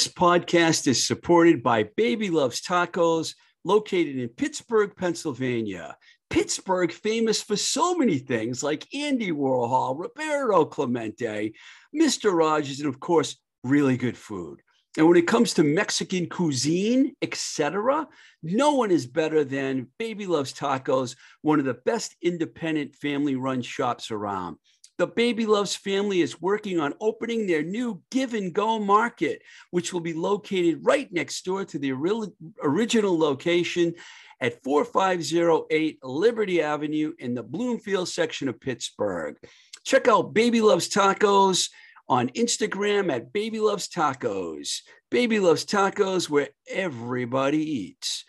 This podcast is supported by Baby Loves Tacos, located in Pittsburgh, Pennsylvania. Pittsburgh, famous for so many things like Andy Warhol, Roberto Clemente, Mr. Rogers, and of course, really good food. And when it comes to Mexican cuisine, etc., no one is better than Baby Loves Tacos, one of the best independent family run shops around. The Baby Loves family is working on opening their new Give and Go Market, which will be located right next door to the original location at 4508 Liberty Avenue in the Bloomfield section of Pittsburgh. Check out Baby Loves Tacos on Instagram at Baby Loves Tacos. Baby Loves Tacos, where everybody eats.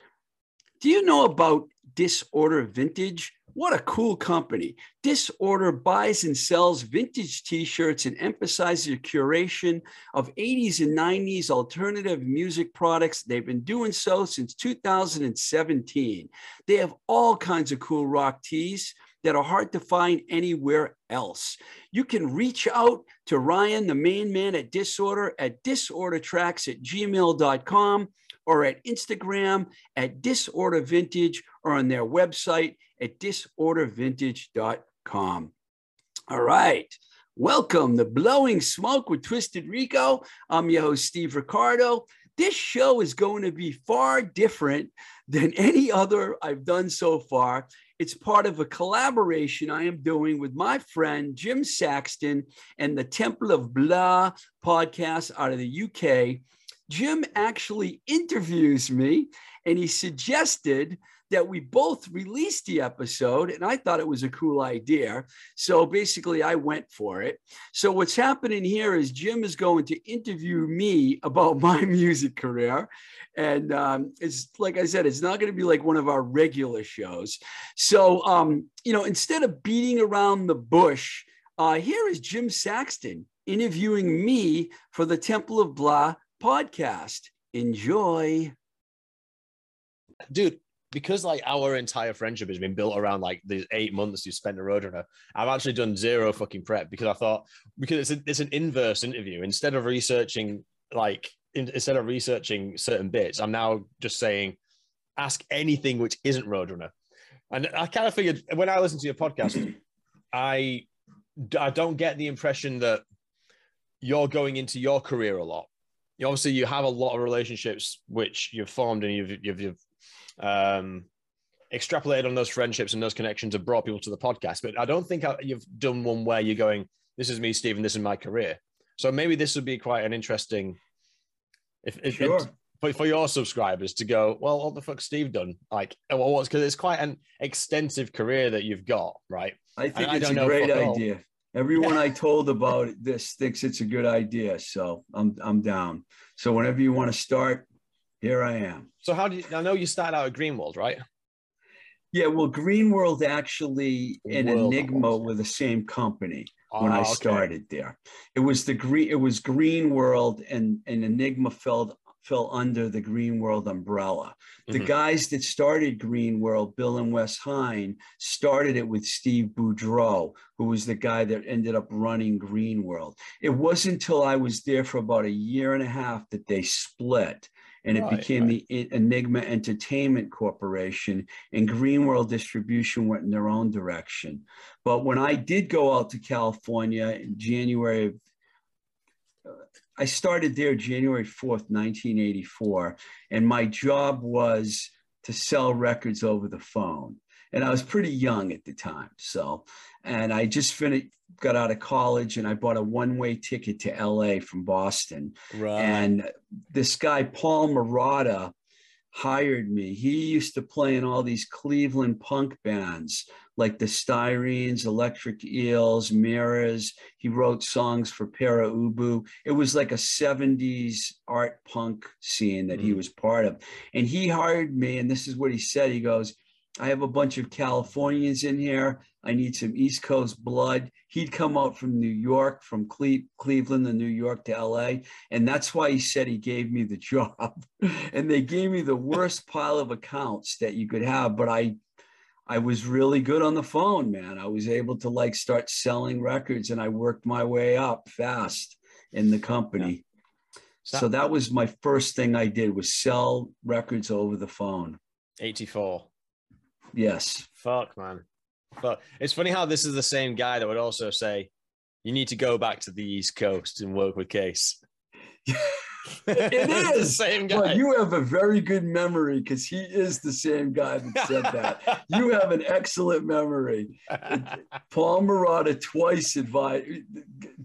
Do you know about Disorder Vintage? What a cool company. Disorder buys and sells vintage t shirts and emphasizes the curation of 80s and 90s alternative music products. They've been doing so since 2017. They have all kinds of cool rock tees that are hard to find anywhere else. You can reach out to Ryan, the main man at Disorder, at disordertracks at gmail.com or at Instagram at disordervintage or on their website at disordervintage.com. All right. Welcome to Blowing Smoke with Twisted Rico. I'm your host, Steve Ricardo. This show is going to be far different than any other I've done so far. It's part of a collaboration I am doing with my friend Jim Saxton and the Temple of Blah podcast out of the UK. Jim actually interviews me and he suggested that we both released the episode, and I thought it was a cool idea. So basically, I went for it. So, what's happening here is Jim is going to interview me about my music career. And um, it's like I said, it's not going to be like one of our regular shows. So, um, you know, instead of beating around the bush, uh, here is Jim Saxton interviewing me for the Temple of Blah podcast. Enjoy. Dude, because like our entire friendship has been built around like the eight months you spent a roadrunner, I've actually done zero fucking prep because I thought because it's a, it's an inverse interview. Instead of researching like in, instead of researching certain bits, I'm now just saying ask anything which isn't roadrunner. And I kind of figured when I listen to your podcast, I I don't get the impression that you're going into your career a lot. You obviously you have a lot of relationships which you've formed and you've you've, you've um, extrapolated on those friendships and those connections have brought people to the podcast. But I don't think you've done one where you're going, "This is me, Stephen. This is my career." So maybe this would be quite an interesting, if, if sure. It, for, for your subscribers to go, well, what the fuck Steve done? Like, well, what's because it's quite an extensive career that you've got, right? I think and it's I a great idea. Everyone I told about this thinks it's a good idea, so I'm I'm down. So whenever you want to start, here I am. So how do you, I know you started out at Greenworld, right? Yeah, well, Greenworld actually and Enigma were the same company oh, when I ah, okay. started there. It was the green. It was Greenworld and and Enigma fell fell under the Green World umbrella. The mm-hmm. guys that started Green World, Bill and Wes Hein, started it with Steve Boudreau, who was the guy that ended up running Green World. It wasn't until I was there for about a year and a half that they split and it right, became right. the Enigma Entertainment Corporation, and Greenworld Distribution went in their own direction. But when I did go out to California in January of I started there January 4th, 1984, and my job was to sell records over the phone. And I was pretty young at the time. So, and I just finished, got out of college and I bought a one way ticket to LA from Boston. Right. And this guy, Paul Marotta, hired me. He used to play in all these Cleveland punk bands like the Styrenes, Electric Eels, Mirrors. He wrote songs for Pere Ubu. It was like a 70s art punk scene that mm. he was part of. And he hired me, and this is what he said. He goes, I have a bunch of Californians in here. I need some East Coast blood. He'd come out from New York, from Cle- Cleveland to New York to LA. And that's why he said he gave me the job. and they gave me the worst pile of accounts that you could have. But I, I was really good on the phone, man. I was able to like start selling records and I worked my way up fast in the company. So, so that was my first thing I did was sell records over the phone. 84. Yes. Fuck, man. But it's funny how this is the same guy that would also say, you need to go back to the East Coast and work with Cees. it is the same guy. Well, you have a very good memory because he is the same guy that said that. you have an excellent memory. Paul Marotta twice advised,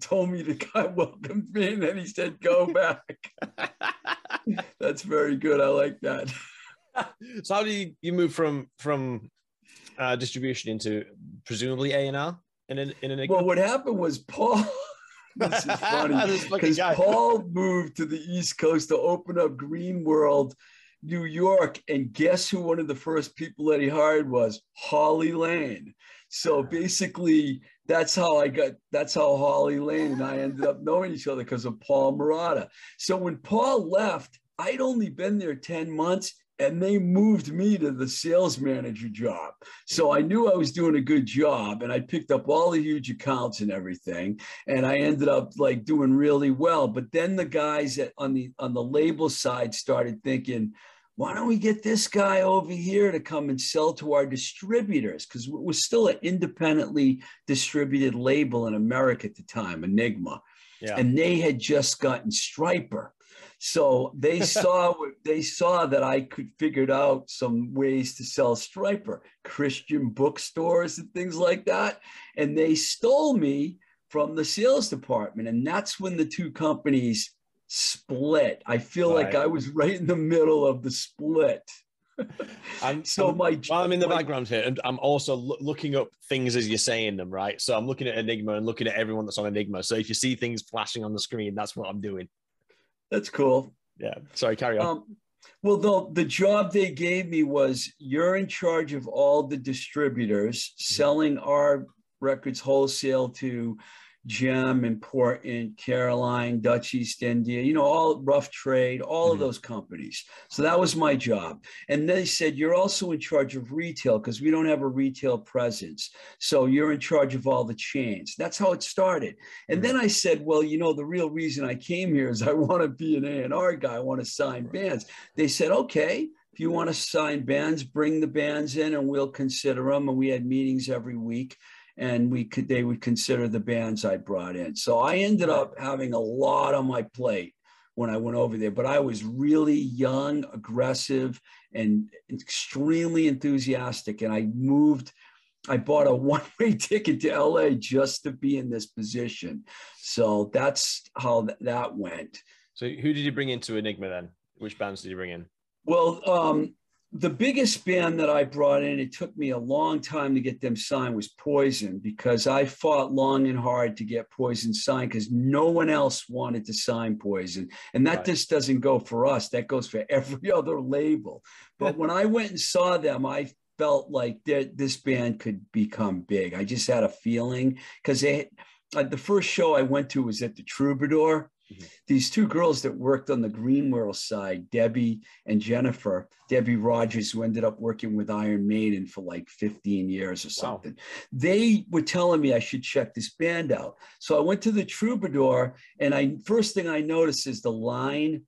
told me the guy welcomed me, and then he said, "Go back." That's very good. I like that. so, how do you, you move from from uh, distribution into presumably A and R in an in an? Well, what happened was Paul. This is funny because Paul moved to the East Coast to open up Green World, New York, and guess who one of the first people that he hired was Holly Lane. So basically, that's how I got. That's how Holly Lane and I ended up knowing each other because of Paul Marotta. So when Paul left, I'd only been there ten months and they moved me to the sales manager job. So I knew I was doing a good job and I picked up all the huge accounts and everything and I ended up like doing really well. But then the guys at, on the on the label side started thinking, why don't we get this guy over here to come and sell to our distributors? Because it was still an independently distributed label in America at the time, Enigma. Yeah. And they had just gotten Stryper. So they saw they saw that I could figured out some ways to sell Stryper, Christian bookstores and things like that, and they stole me from the sales department, and that's when the two companies split. I feel right. like I was right in the middle of the split. and so I'm, my while I'm in the my, background here, and I'm also lo- looking up things as you're saying them, right? So I'm looking at Enigma and looking at everyone that's on Enigma. So if you see things flashing on the screen, that's what I'm doing. That's cool. Yeah. Sorry, carry on. Um, well, the, the job they gave me was you're in charge of all the distributors mm-hmm. selling our records wholesale to Gem, Important, Caroline, Dutch East India, you know, all rough trade, all mm-hmm. of those companies. So that was my job. And they said, You're also in charge of retail because we don't have a retail presence. So you're in charge of all the chains. That's how it started. And mm-hmm. then I said, Well, you know, the real reason I came here is I want to be an A&R guy. I want to sign right. bands. They said, Okay. If you want to sign bands, bring the bands in and we'll consider them. And we had meetings every week and we could they would consider the bands I brought in. So I ended up having a lot on my plate when I went over there, but I was really young, aggressive, and extremely enthusiastic. And I moved, I bought a one way ticket to LA just to be in this position. So that's how that went. So who did you bring into Enigma then? Which bands did you bring in? Well, um, the biggest band that I brought in, it took me a long time to get them signed, was Poison, because I fought long and hard to get Poison signed because no one else wanted to sign Poison. And that right. just doesn't go for us, that goes for every other label. But when I went and saw them, I felt like this band could become big. I just had a feeling because they, uh, the first show I went to was at the Troubadour Mm-hmm. These two girls that worked on the Green World side, Debbie and Jennifer, Debbie Rogers, who ended up working with Iron Maiden for like 15 years or something, wow. they were telling me I should check this band out. So I went to the Troubadour, and I first thing I noticed is the line.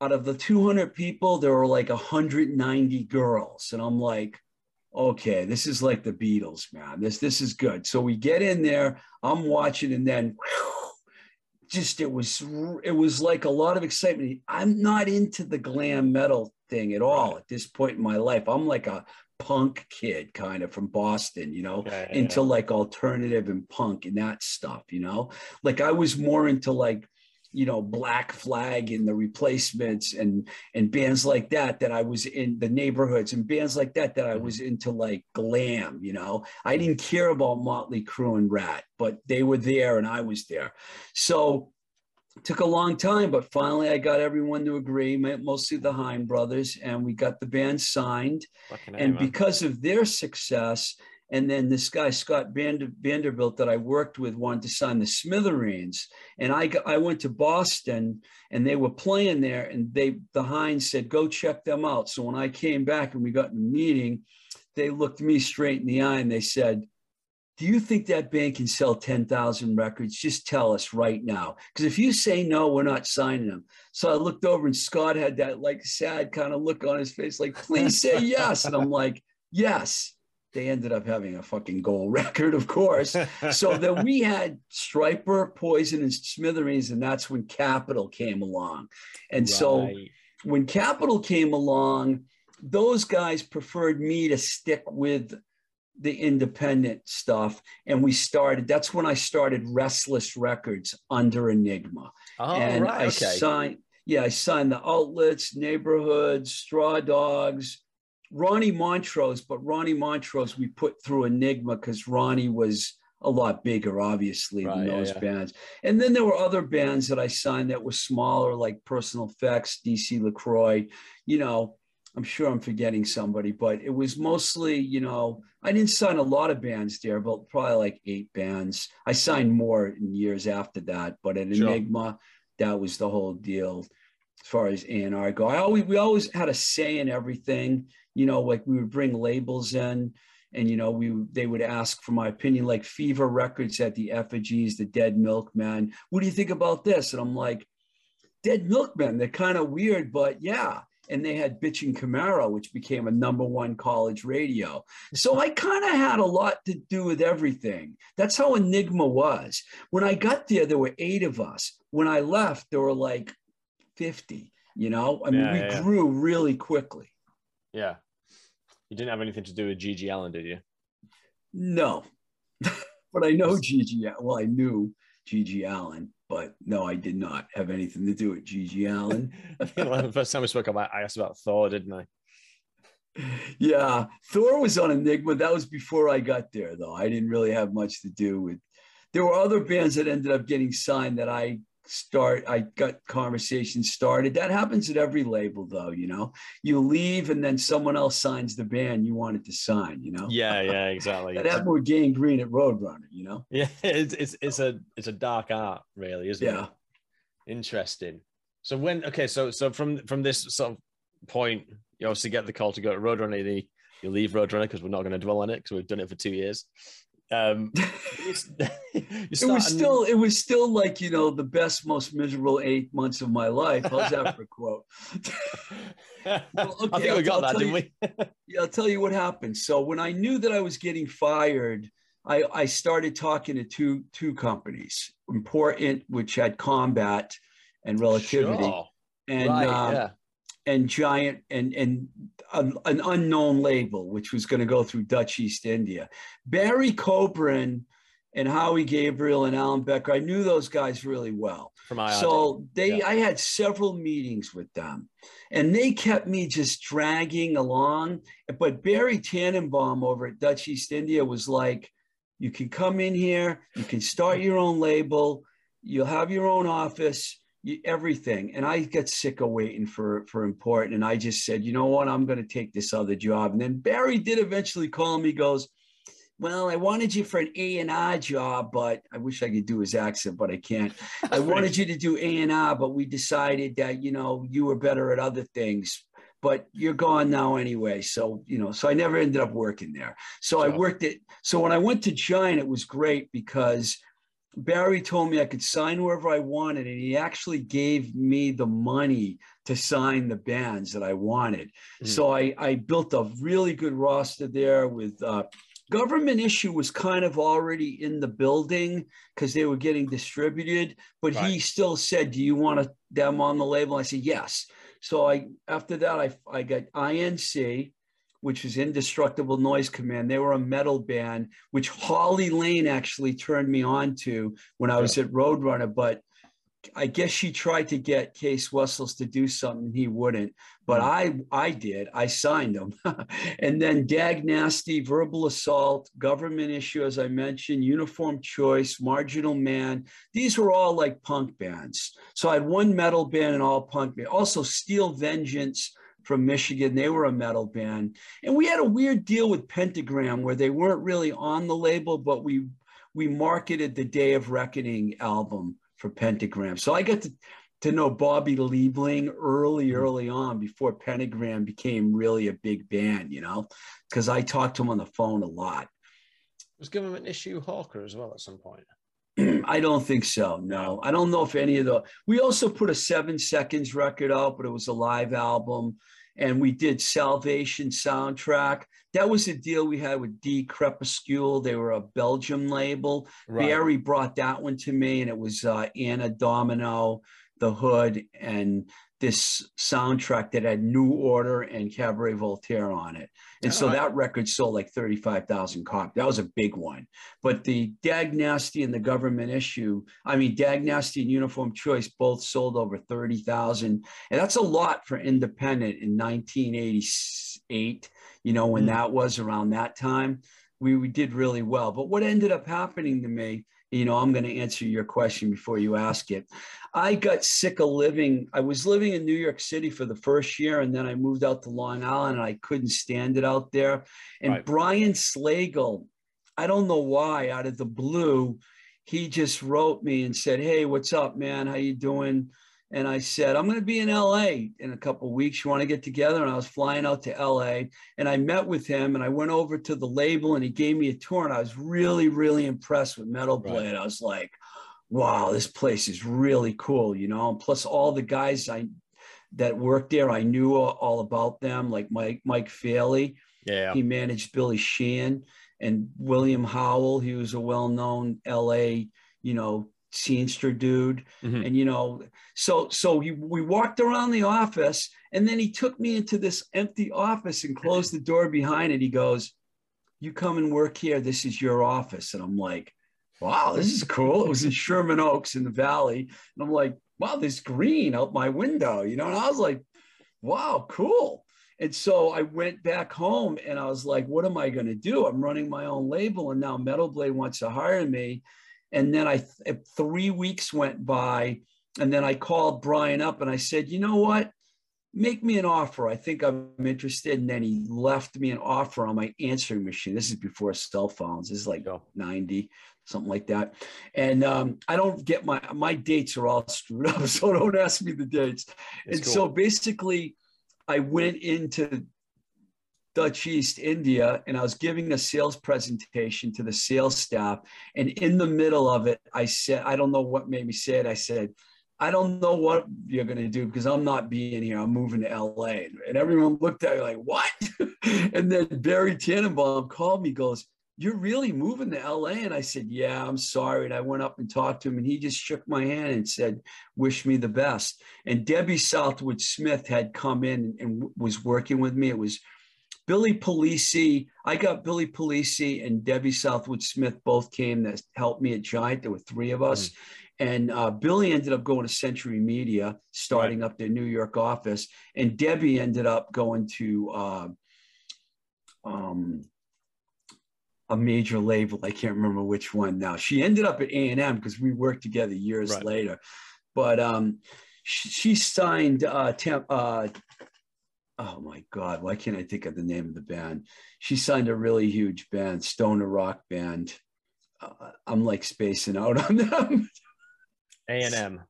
Out of the 200 people, there were like 190 girls, and I'm like, okay, this is like the Beatles, man. This this is good. So we get in there, I'm watching, and then. Whew, just it was it was like a lot of excitement. I'm not into the glam metal thing at all at this point in my life. I'm like a punk kid kind of from Boston, you know, yeah, yeah, into yeah. like alternative and punk and that stuff, you know. Like I was more into like you know black flag and the replacements and and bands like that that i was in the neighborhoods and bands like that that i was mm-hmm. into like glam you know? I didn't care about motley crue and Ratt but they were there and i was there. So took a long time but finally i got everyone to agree mostly the Hein brothers and we got the band signed. And because of their success and then this guy, Scott Vander, Vanderbilt, that I worked with, wanted to sign the Smithereens. And I, I went to Boston and they were playing there. And they, the Heins said, go check them out. So when I came back and we got in a meeting, they looked me straight in the eye and they said, do you think that band can sell 10,000 records? Just tell us right now. Because if you say no, we're not signing them. So I looked over and Scott had that like sad kind of look on his face, like, please say yes. And I'm like, yes. They ended up having a fucking gold record, of course. So then we had Stryper, Poison, and Smithereens, and that's when Capitol came along. And right. so when Capitol came along, those guys preferred me to stick with the independent stuff and we started that's when i started restless records under enigma oh, and right. i okay. signed yeah i signed the outlets neighborhoods straw dogs ronnie montrose but ronnie montrose we put through enigma because ronnie was a lot bigger obviously right, than those yeah, yeah. bands and then there were other bands that i signed that were smaller like personal effects dc lacroix you know I'm sure I'm forgetting somebody, but it was mostly, you know, I didn't sign a lot of bands there, but probably like eight bands. I signed more in years after that, but at sure. Enigma, that was the whole deal as far as A&R go. I always, we always had a say in everything, you know, like we would bring labels in and, you know, we, they would ask for my opinion, like Fever Records at the effigies, the Dead Milkmen. What do you think about this? And I'm like, Dead Milkmen, they're kind of weird, but yeah and they had Bitchin' Camaro, which became a number one college radio. So I kind of had a lot to do with everything. That's how Enigma was. When I got there, there were eight of us. When I left, there were like 50, you know? I mean, yeah, we yeah. grew really quickly. Yeah. You didn't have anything to do with GG Allin did you? No. but I know GG, well, I knew GG Allin but no, I did not have anything to do with GG Allin. I think the first time we spoke about, I asked about Thor, didn't I? Yeah, Thor was on Enigma. That was before I got there, though. I didn't really have much to do with. There were other bands that ended up getting signed that I start i got conversations started. That happens at every label though you know? You leave and then someone else signs the band you wanted to sign you know? Yeah yeah exactly. That happened with Gang Green at roadrunner you know? Yeah it's, it's it's a it's a dark art really isn't it? yeah. it interesting. So when okay so so from from this sort of point you obviously get the call to go to roadrunner you, you leave roadrunner because we're not going to dwell on it because we've done it for two years um, it was still it was still like you know the best most miserable eight months of my life. How's that for a quote? Well, okay, i think I'll, we got I'll that didn't you, we? Yeah i'll tell you what happened. So when i knew that i was getting fired i i started talking to two two companies important which had combat and relativity sure. and right, uh, yeah. and giant and and an, an unknown label which was going to go through dutch east india. Barry Kobrin and howie gabriel and alan becker i knew those guys really well. From so they yeah. i had several meetings with them and they kept me just dragging along. But barry tannenbaum over at dutch east india was like you can come in here you can start your own label you'll have your own office everything. And I get sick of waiting for for important. And I just said, you know what, I'm going to take this other job. And then Barry did eventually call me. Goes, well, I wanted you for an A and R job, but I wish I could do his accent, but I can't. I wanted you to do A and R, but we decided that you know you were better at other things. But you're gone now anyway, so you know. So I never ended up working there. So sure. I worked it. So when I went to Giant, it was great because Barry told me I could sign wherever I wanted, and he actually gave me the money to sign the bands that I wanted. Mm-hmm. So I, I built a really good roster there with uh, government issue was kind of already in the building because they were getting distributed, but right. he still said, "Do you want them on the label?" I said, "Yes." So I after that I I got INC which is Indestructible Noise Command. They were a metal band, which Holly Lane actually turned me on to when I was yeah. at Roadrunner. But I guess she tried to get Cees Wessels to do something he wouldn't, but mm. I I did. I signed him, and then Dag Nasty, Verbal Assault, Government Issue, as I mentioned, Uniform Choice, Marginal Man. These were all like punk bands. So I had one metal band and all punk band. Also Steel Vengeance from Michigan. They were a metal band. And we had a weird deal with Pentagram where they weren't really on the label, but we we marketed the Day of Reckoning album for Pentagram. So I got to, to know Bobby Liebling early, mm-hmm. early on before Pentagram became really a big band, you know, because I talked to him on the phone a lot. Was government issue Hawker as well at some point? I don't think so. No, I don't know if any of the. We also put a seven seconds record out, but it was a live album, and we did Salvation soundtrack. That was a deal we had with D Crepuscule. They were a Belgium label. Right. Barry brought that one to me, and it was uh, Anna Domino, The Hood, and this soundtrack that had New Order and Cabaret Voltaire on it. And so that record sold like 35,000 copies. That was a big one. But the Dag Nasty and the government issue, I mean, Dag Nasty and Uniform Choice both sold over 30,000. And that's a lot for independent in 1988, you know, when mm. that was around that time. We, we did really well. But what ended up happening to me you know, I'm going to answer your question before you ask it. I got sick of living. I was living in New York City for the first year, and then I moved out to Long Island, and I couldn't stand it out there. And right. Brian Slagel, I don't know why, out of the blue, he just wrote me and said, "Hey, what's up, man? How you doing?" And I said, I'm going to be in LA in a couple weeks. You want to get together? And I was flying out to LA and I met with him and I went over to the label and he gave me a tour. And I was really, really impressed with Metal Blade. Right. I was like, wow, this place is really cool, you know. And plus all the guys I that worked there, I knew all about them, like Mike, Mike Faley. Yeah. He managed Billy Sheehan and William Howell. He was a well-known LA, you know, Scenester dude. Mm-hmm. And, you know, so, so he, we walked around the office and then he took me into this empty office and closed the door behind it. He goes, you come and work here. This is your office. And I'm like, wow, this is cool. It was in Sherman Oaks in the Valley. And I'm like, wow, there's green out my window, you know? And I was like, wow, cool. And so I went back home and I was like, what am I going to do? I'm running my own label. And now Metal Blade wants to hire me. And then I three weeks went by, and then I called Brian up and I said, you know what? Make me an offer. I think I'm interested. And then he left me an offer on my answering machine. This is before cell phones. This is like 90, something like that. And um, I don't get my my dates are all screwed up, so don't ask me the dates. It's and cool. so basically, I went into Dutch East India, and I was giving a sales presentation to the sales staff. And in the middle of it, I said, I don't know what made me say it. I said, I don't know what you're going to do because I'm not being here. I'm moving to LA. And everyone looked at me like, what? and then Barry Tannenbaum called me, goes, You're really moving to LA? And I said, Yeah, I'm sorry. And I went up and talked to him, and he just shook my hand and said, Wish me the best. And Debbie Southwood Smith had come in and was working with me. It was Billy Polisi, I got Billy Polisi and Debbie Southwood Smith both came that helped me at Giant. There were three of us. Mm. And uh, Billy ended up going to Century Media, starting right. up their New York office. And Debbie ended up going to uh, um, a major label. I can't remember which one now. She ended up at A&M because we worked together years right. later. But um, she, she, signed uh, uh, oh my god why can't i think of the name of the band? She signed a really huge band stoner rock band. Uh, i'm like spacing out on them. A&m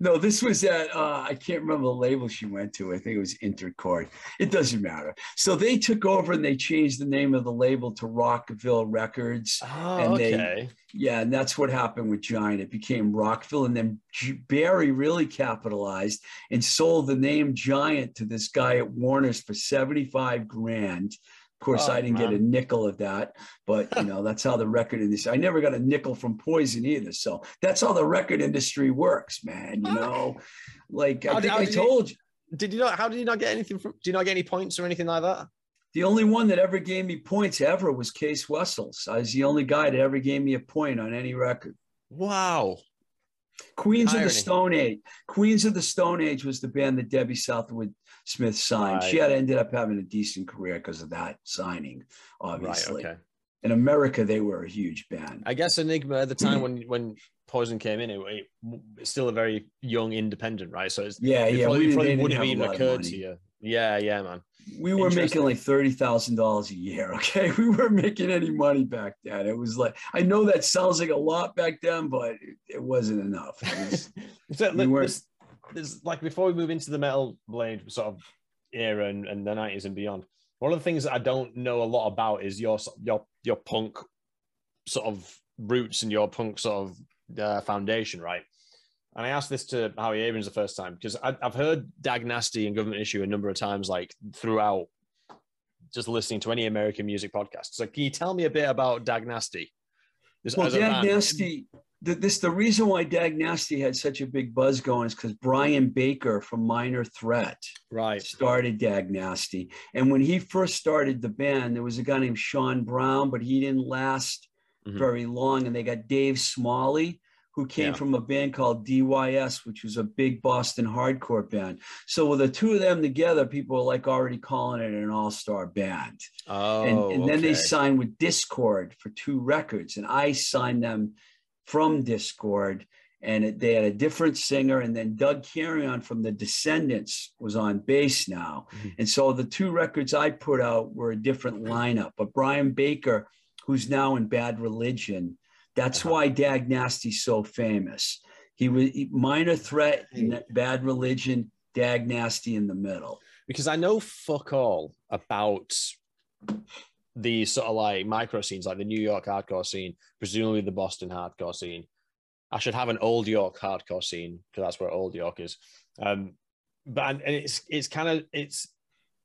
no, this was at uh, I can't remember the label she went to. I think it was Intercord. It doesn't matter. So they took over and they changed the name of the label to Rockville Records. Oh, and okay. They, yeah, and that's what happened with Giant. It became Rockville, and then Barry really capitalized and sold the name Giant to this guy at Warner's for seventy-five grand course, oh, I didn't man. get a nickel of that, but you know that's how the record industry. I never got a nickel from Poison either, so that's how the record industry works, man. You know, like I think I told you, you. Did you not? How did you not get anything from? Do you not get any points or anything like that? The only one that ever gave me points ever was Cees Wessels. I was the only guy that ever gave me a point on any record. Wow. Queens Irony. of the Stone Age. Queens of the Stone Age was the band that Debbie Southwood Smith signed. Right. She had ended up having a decent career because of that signing, obviously. Right, okay. In America, they were a huge band. I guess Enigma at the time when when Poison came in, it, it, it's still a very young independent, right? So it's yeah, yeah. Probably, we probably wouldn't have even occurred to you. Yeah, yeah, man. We were making like thirty thousand dollars a year. Okay, we weren't making any money back then. It was like I know that sounds like a lot back then, but it, it wasn't enough. It was, so, we weren't, there's like before we move into the metal blade sort of era and, and the 90s and beyond one of the things that i don't know a lot about is your your your punk sort of roots and your punk sort of uh, foundation, right? And I asked this to Howie Abrams the first time because I've heard Dag Nasty and Government Issue a number of times, like throughout just listening to any American music podcast. So, can you tell me a bit about Dag Nasty? well, Dag Nasty, the, this the reason why Dag Nasty had such a big buzz going is because Brian Baker from Minor Threat right started Dag Nasty, and when he first started the band, there was a guy named Sean Brown, but he didn't last mm-hmm. very long, and they got Dave Smalley who came yeah. from a band called DYS, which was a big Boston hardcore band. So with the two of them together, people were like already calling it an all-star band. Oh, and, and then okay. they signed with Dischord for two records, and I signed them from Dischord. And they had a different singer, and then Doug Carrion from the Descendents was on bass now. Mm-hmm. And so the two records I put out were a different lineup. But Brian Baker, who's now in Bad Religion, that's why Dag Nasty's so famous. He was minor threat in bad religion, Dag Nasty in the middle. Because I know fuck all about the sort of like micro scenes, like the New York hardcore scene, presumably the Boston hardcore scene. I should have an old York hardcore scene because that's where old York is. Um, but and it's it's kind of it's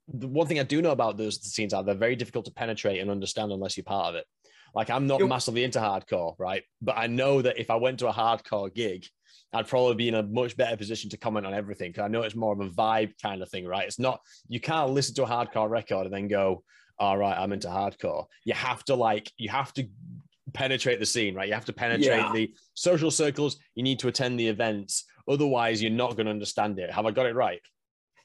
the one thing I do know about those scenes are they're very difficult to penetrate and understand unless you're part of it. Like I'm not massively into hardcore, right? But I know that if I went to a hardcore gig, I'd probably be in a much better position to comment on everything because I know it's more of a vibe kind of thing, right? It's not you can't listen to a hardcore record and then go, "All right, I'm into hardcore." You have to like you have to penetrate the scene, right? You have to penetrate yeah. the social circles. You need to attend the events. Otherwise, you're not going to understand it. Have I got it right?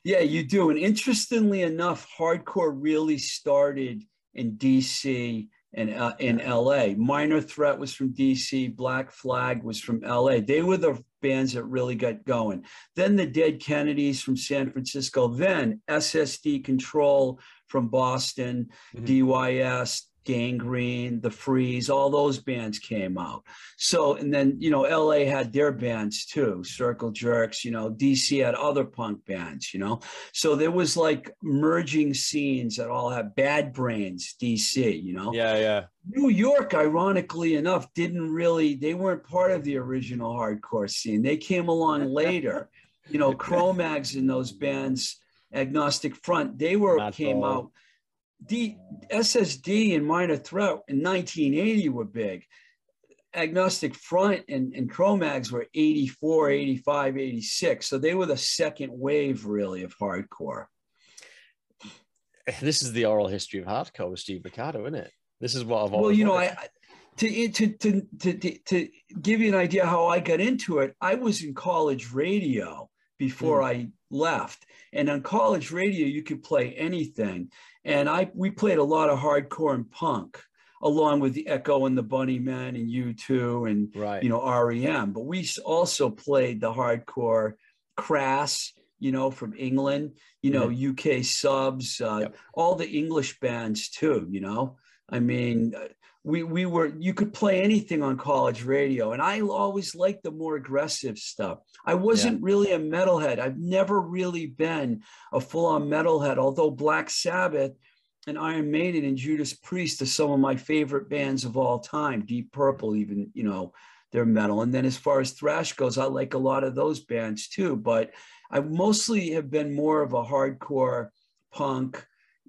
Yeah, you do. And interestingly enough, hardcore really started in DC and uh, in LA. Minor Threat was from DC, Black Flag was from LA. They were the bands that really got going. Then the Dead Kennedys from San Francisco, then SSD Decontrol from Boston, mm-hmm. DYS, Gang Green, The Freeze, all those bands came out. So, and then, you know, LA had their bands too, Circle Jerks, you know, DC had other punk bands, you know. So there was like merging scenes that all had Bad Brains, DC, you know. Yeah, yeah. New York, ironically enough, didn't really, they weren't part of the original hardcore scene. They came along later. you know, Cro-Mags and those bands, Agnostic Front, they were Not came out The SSD and Minor Threat in 1980 were big. Agnostic Front and, and Cro-Mags were 84, 85, 86. So they were the second wave, really, of hardcore. This is the oral history of hardcore with Steve Ricardo, isn't it? This is what I've Well, you know, I, to, to, to, to, to give you an idea how I got into it, I was in college radio before mm. I left. And on college radio, you could play anything. And I we played a lot of hardcore and punk along with the Echo and the Bunny Bunnymen and U2 and right. you know REM. But we also played the hardcore Crass, you know, from England, you know, mm-hmm. UK subs, uh, yep. all the English bands too, you know. I mean, we we were you could play anything on college radio and i always liked the more aggressive stuff. I wasn't yeah. really a metalhead. I've never really been a full-on metalhead although black sabbath and iron maiden and judas priest are some of my favorite bands of all time. Deep purple even you know their metal. And then as far as thrash goes i like a lot of those bands too but i mostly have been more of a hardcore punk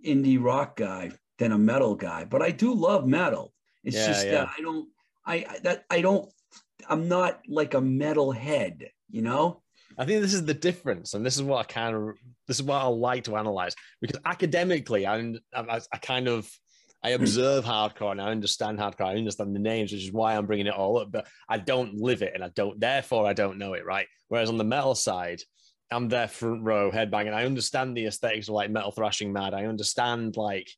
indie rock guy than a metal guy but i do love metal it's yeah, just uh, yeah. that I don't, I that I don't, I'm not like a metal head, you know. I think this is the difference, and this is what I kind of, this is what I like to analyze because academically, I, I, I kind of, I hmm. observe hardcore and I understand hardcore. I understand the names, which is why I'm bringing it all up. But I don't live it, and I don't, therefore, I don't know it, right? Whereas on the metal side, I'm there front row headbanging. I understand the aesthetics of like metal thrashing mad. I understand like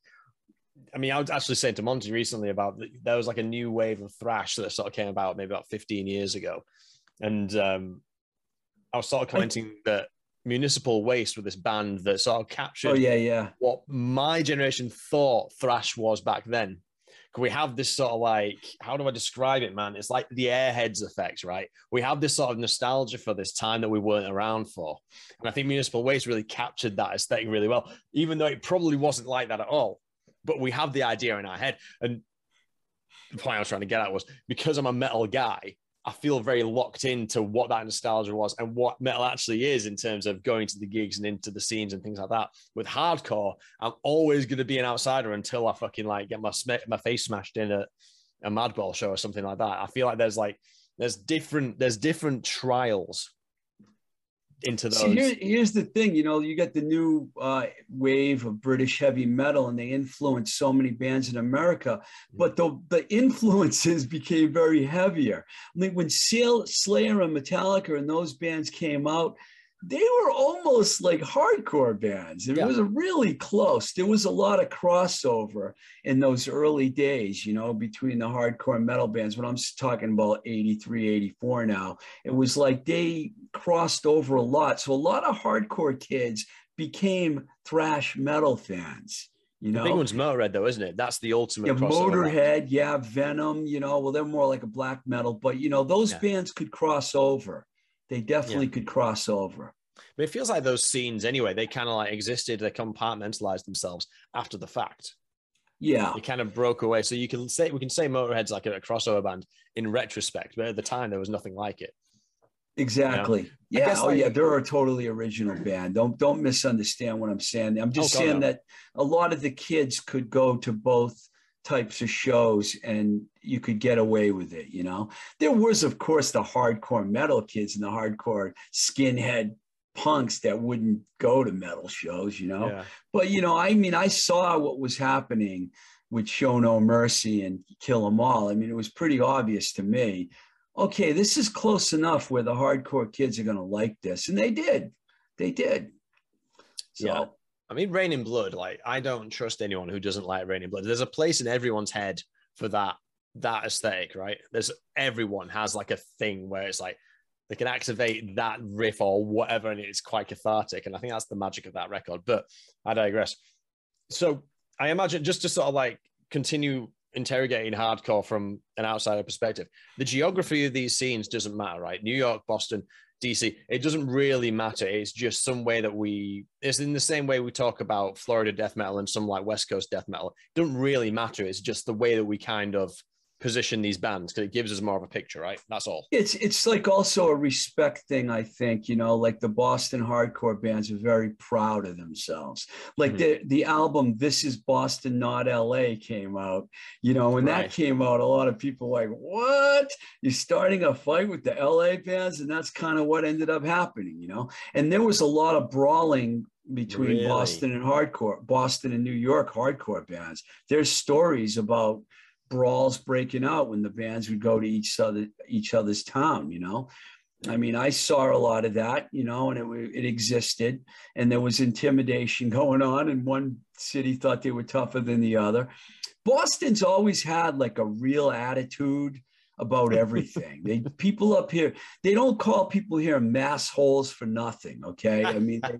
I mean, I was actually saying to Monty recently about there was like a new wave of thrash that sort of came about maybe about 15 years ago. And um, I was sort of commenting that Municipal Waste with this band that sort of captured oh, yeah, yeah. what my generation thought thrash was back then. We have this sort of like, how do I describe it, man? It's like the airheads effect, right? We have this sort of nostalgia for this time that we weren't around for. And I think Municipal Waste really captured that aesthetic really well, even though it probably wasn't like that at all but we have the idea in our head. And the point I was trying to get at was because I'm a metal guy, I feel very locked into what that nostalgia was and what metal actually is in terms of going to the gigs and into the scenes and things like that. With hardcore, I'm always going to be an outsider until I fucking like get my my face smashed in a, a Madball show or something like that. I feel like there's like there's different there's different trials into those. See, here, here's the thing, you know, you got the new uh, wave of British heavy metal, and they influenced so many bands in America. Mm. But the the influences became very heavier. I mean, when Slayer and Metallica and those bands came out, they were almost like hardcore bands. It yeah. was really close. There was a lot of crossover in those early days, you know, between the hardcore metal bands. When I'm talking about 83, 84 now, it was like they crossed over a lot. So a lot of hardcore kids became thrash metal fans. You know, the big one's Motorhead, though, isn't it? That's the ultimate. Yeah, Motorhead, yeah, Venom. You know, well, they're more like a black metal, but you know, those yeah. bands could cross over they definitely yeah. could cross over. But it feels like those scenes, anyway, they kind of like existed, they compartmentalized themselves after the fact. Yeah. They kind of broke away. So you can say, we can say Motorhead's like a, a crossover band in retrospect, but at the time there was nothing like it. Exactly. You know? Yeah. Oh, like, yeah. They're oh a totally original band. Don't don't misunderstand what I'm saying. I'm just oh, saying no. that a lot of the kids could go to both types of shows and you could get away with it, you know. There was, of course, the hardcore metal kids and the hardcore skinhead punks that wouldn't go to metal shows, you know. Yeah. But you know, I mean, I saw what was happening with Show No Mercy and Kill 'Em All. I mean, it was pretty obvious to me. Okay, this is close enough where the hardcore kids are going to like this, and they did. They did. So, yeah. I mean, Raining Blood, like I don't trust anyone who doesn't like Raining Blood. There's a place in everyone's head for that that aesthetic, right? There's everyone has like a thing where it's like they can activate that riff or whatever, and it's quite cathartic. And I think that's the magic of that record. But I digress. So I imagine just to sort of like continue interrogating hardcore from an outsider perspective, the geography of these scenes doesn't matter, right? New York, Boston, DC, it doesn't really matter. It's just some way that we, it's in the same way we talk about Florida death metal and some like West Coast death metal. It doesn't really matter. It's just the way that we kind of position these bands because it gives us more of a picture, right? That's all. It's it's like also a respect thing, I think. You know, like the Boston hardcore bands are very proud of themselves. Like mm-hmm. the the album "This Is Boston, Not L.A." came out. You know, when right. that came out, a lot of people like, "What? You're starting a fight with the L.A. bands?" And that's kind of what ended up happening. You know, and there was a lot of brawling between really? Boston and hardcore, Boston and New York hardcore bands. There's stories about brawls breaking out when the bands would go to each other each other's town you know? I mean i saw a lot of that you know and it, it existed and there was intimidation going on and one city thought they were tougher than the other. Boston's always had like a real attitude about everything. They people up here they don't call people here mass holes for nothing okay? I mean they,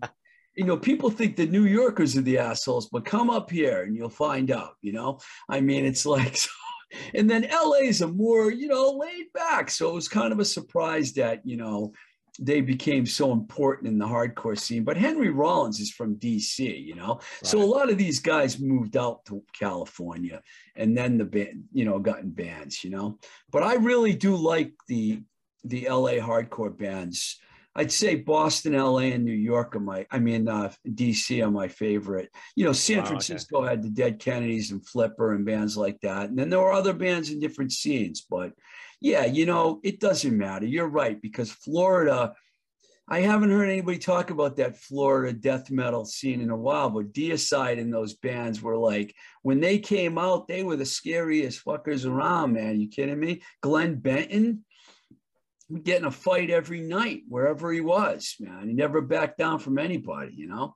you know, people think the New Yorkers are the assholes, but come up here and you'll find out, you know? I mean, it's like, and then LA's a more, you know, laid back. So it was kind of a surprise that, you know, they became so important in the hardcore scene. But Henry Rollins is from DC, you know, right. so a lot of these guys moved out to California, and then the band, you know, got in bands, you know. But I really do like the the LA hardcore bands. I'd say Boston, LA, and New York are my, I mean, uh, DC are my favorite. You know, San wow, Francisco okay. had the Dead Kennedys and Flipper and bands like that. And then there were other bands in different scenes. But yeah, you know, it doesn't matter. You're right, because Florida, I haven't heard anybody talk about that Florida death metal scene in a while, but Deicide and those bands were like, when they came out, they were the scariest fuckers around, man. You kidding me? Glenn Benton, get in a fight every night wherever he was, man. He never backed down from anybody, you know.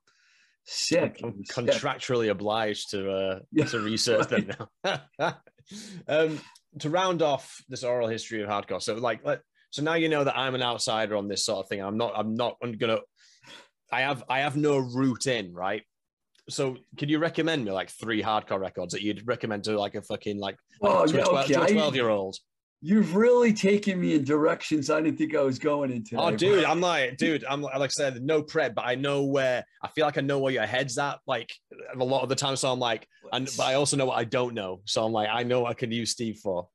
Sick. I'm contractually sick. obliged to uh, yeah, to research right. them now. um, to round off this oral history of hardcore, so like, let, so now you know that I'm an outsider on this sort of thing. I'm not. I'm not. I'm gonna. I have. I have no route in, right? So, can you recommend me like three hardcore records that you'd recommend to like a fucking like, like oh, 12, yeah, okay. 12 year old? You've really taken me in directions I didn't think I was going into. Oh, dude, I'm like, dude, I'm like I said, no prep, but I know where I feel like I know where your head's at, like a lot of the time. So I'm like, and but I also know what I don't know. So I'm like, I know what I can use Steve for.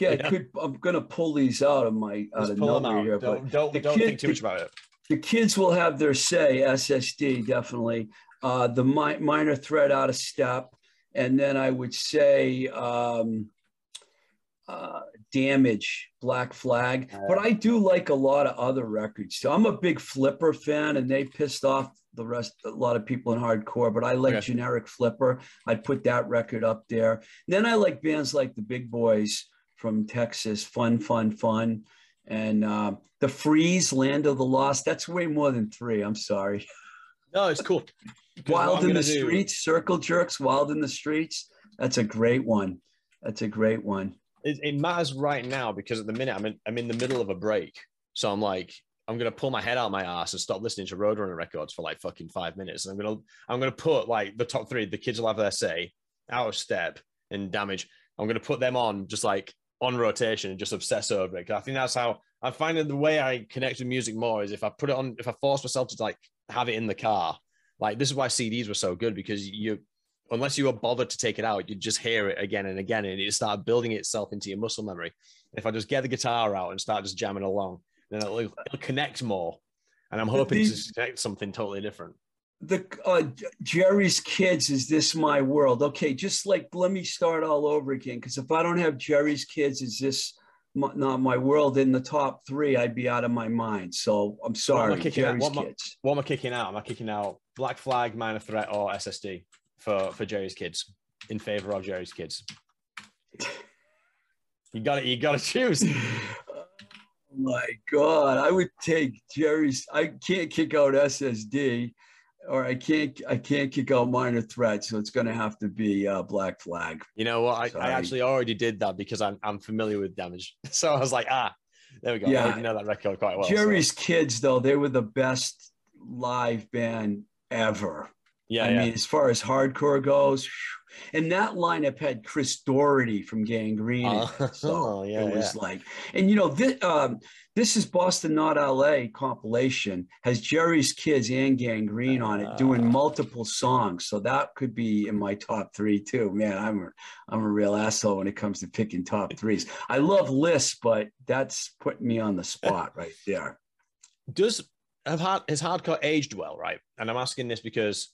Yeah, I could. I'm gonna pull these out of my out Just of pull out. here. Don't don't, don't kid, think too much about it. The kids will have their say. SSD definitely. Uh, the mi- minor threat out of step, and then I would say. Um, uh, damage black flag but i do like a lot of other records so i'm a big flipper fan and they pissed off the rest a lot of people in hardcore but i like okay. generic flipper. I'd put that record up there. And then i like bands like the big boys from texas fun fun fun and uh, the freeze land of the lost. That's way more than three. I'm sorry. No it's cool. Wild in the do... streets circle jerks wild in the streets. That's a great one. That's a great one it, it matters right now because at the minute I'm in, I'm in the middle of a break. So I'm like, I'm gonna pull my head out my ass and stop listening to Roadrunner records for like fucking five minutes. And I'm gonna I'm gonna put like the top three. The kids will have their say, out of step and damage. I'm gonna put them on just like on rotation and just obsess over it. Cause I think that's how I'm finding the way I connect with music more is if I put it on, if I force myself to like have it in the car. Like this is why CDs were so good because you unless you were bothered to take it out, you just hear it again and again, and it start building itself into your muscle memory. If I just get the guitar out and start just jamming along, then it'll, it'll connect more. And I'm hoping to connect something totally different. The uh, Jerry's Kids is this my world? Okay, just like let me start all over again because if I don't have Jerry's Kids, is this my, not my world in the top three? I'd be out of my mind. So I'm sorry, what Jerry's what Kids. Am I, what am I kicking out? Am I kicking out Black Flag, Minor Threat, or SSD? For for Jerry's kids in favor of Jerry's kids. You got it. You got to choose. oh my God, I would take Jerry's. I can't kick out SSD, or I can't. I can't kick out minor threat. So it's going to have to be uh, Black Flag. You know what? I, I, actually already did that because I'm I'm familiar with damage. So I was like, ah, there we go. Yeah, I know that record quite well. Jerry's so. kids, though, they were the best live band ever. Yeah, I yeah. mean, as far as hardcore goes, and that lineup had Chris Doherty from Gang Green. Uh, so oh, yeah, it was yeah. like, and you know, this, um, this is Boston, not LA compilation, has Jerry's Kids and Gang Green on it, doing ah. multiple songs. So that could be in my top three too. Man, I'm a, I'm a real asshole when it comes to picking top threes. I love lists, but that's putting me on the spot right there. Does have hard, has hardcore aged well, right? And I'm asking this because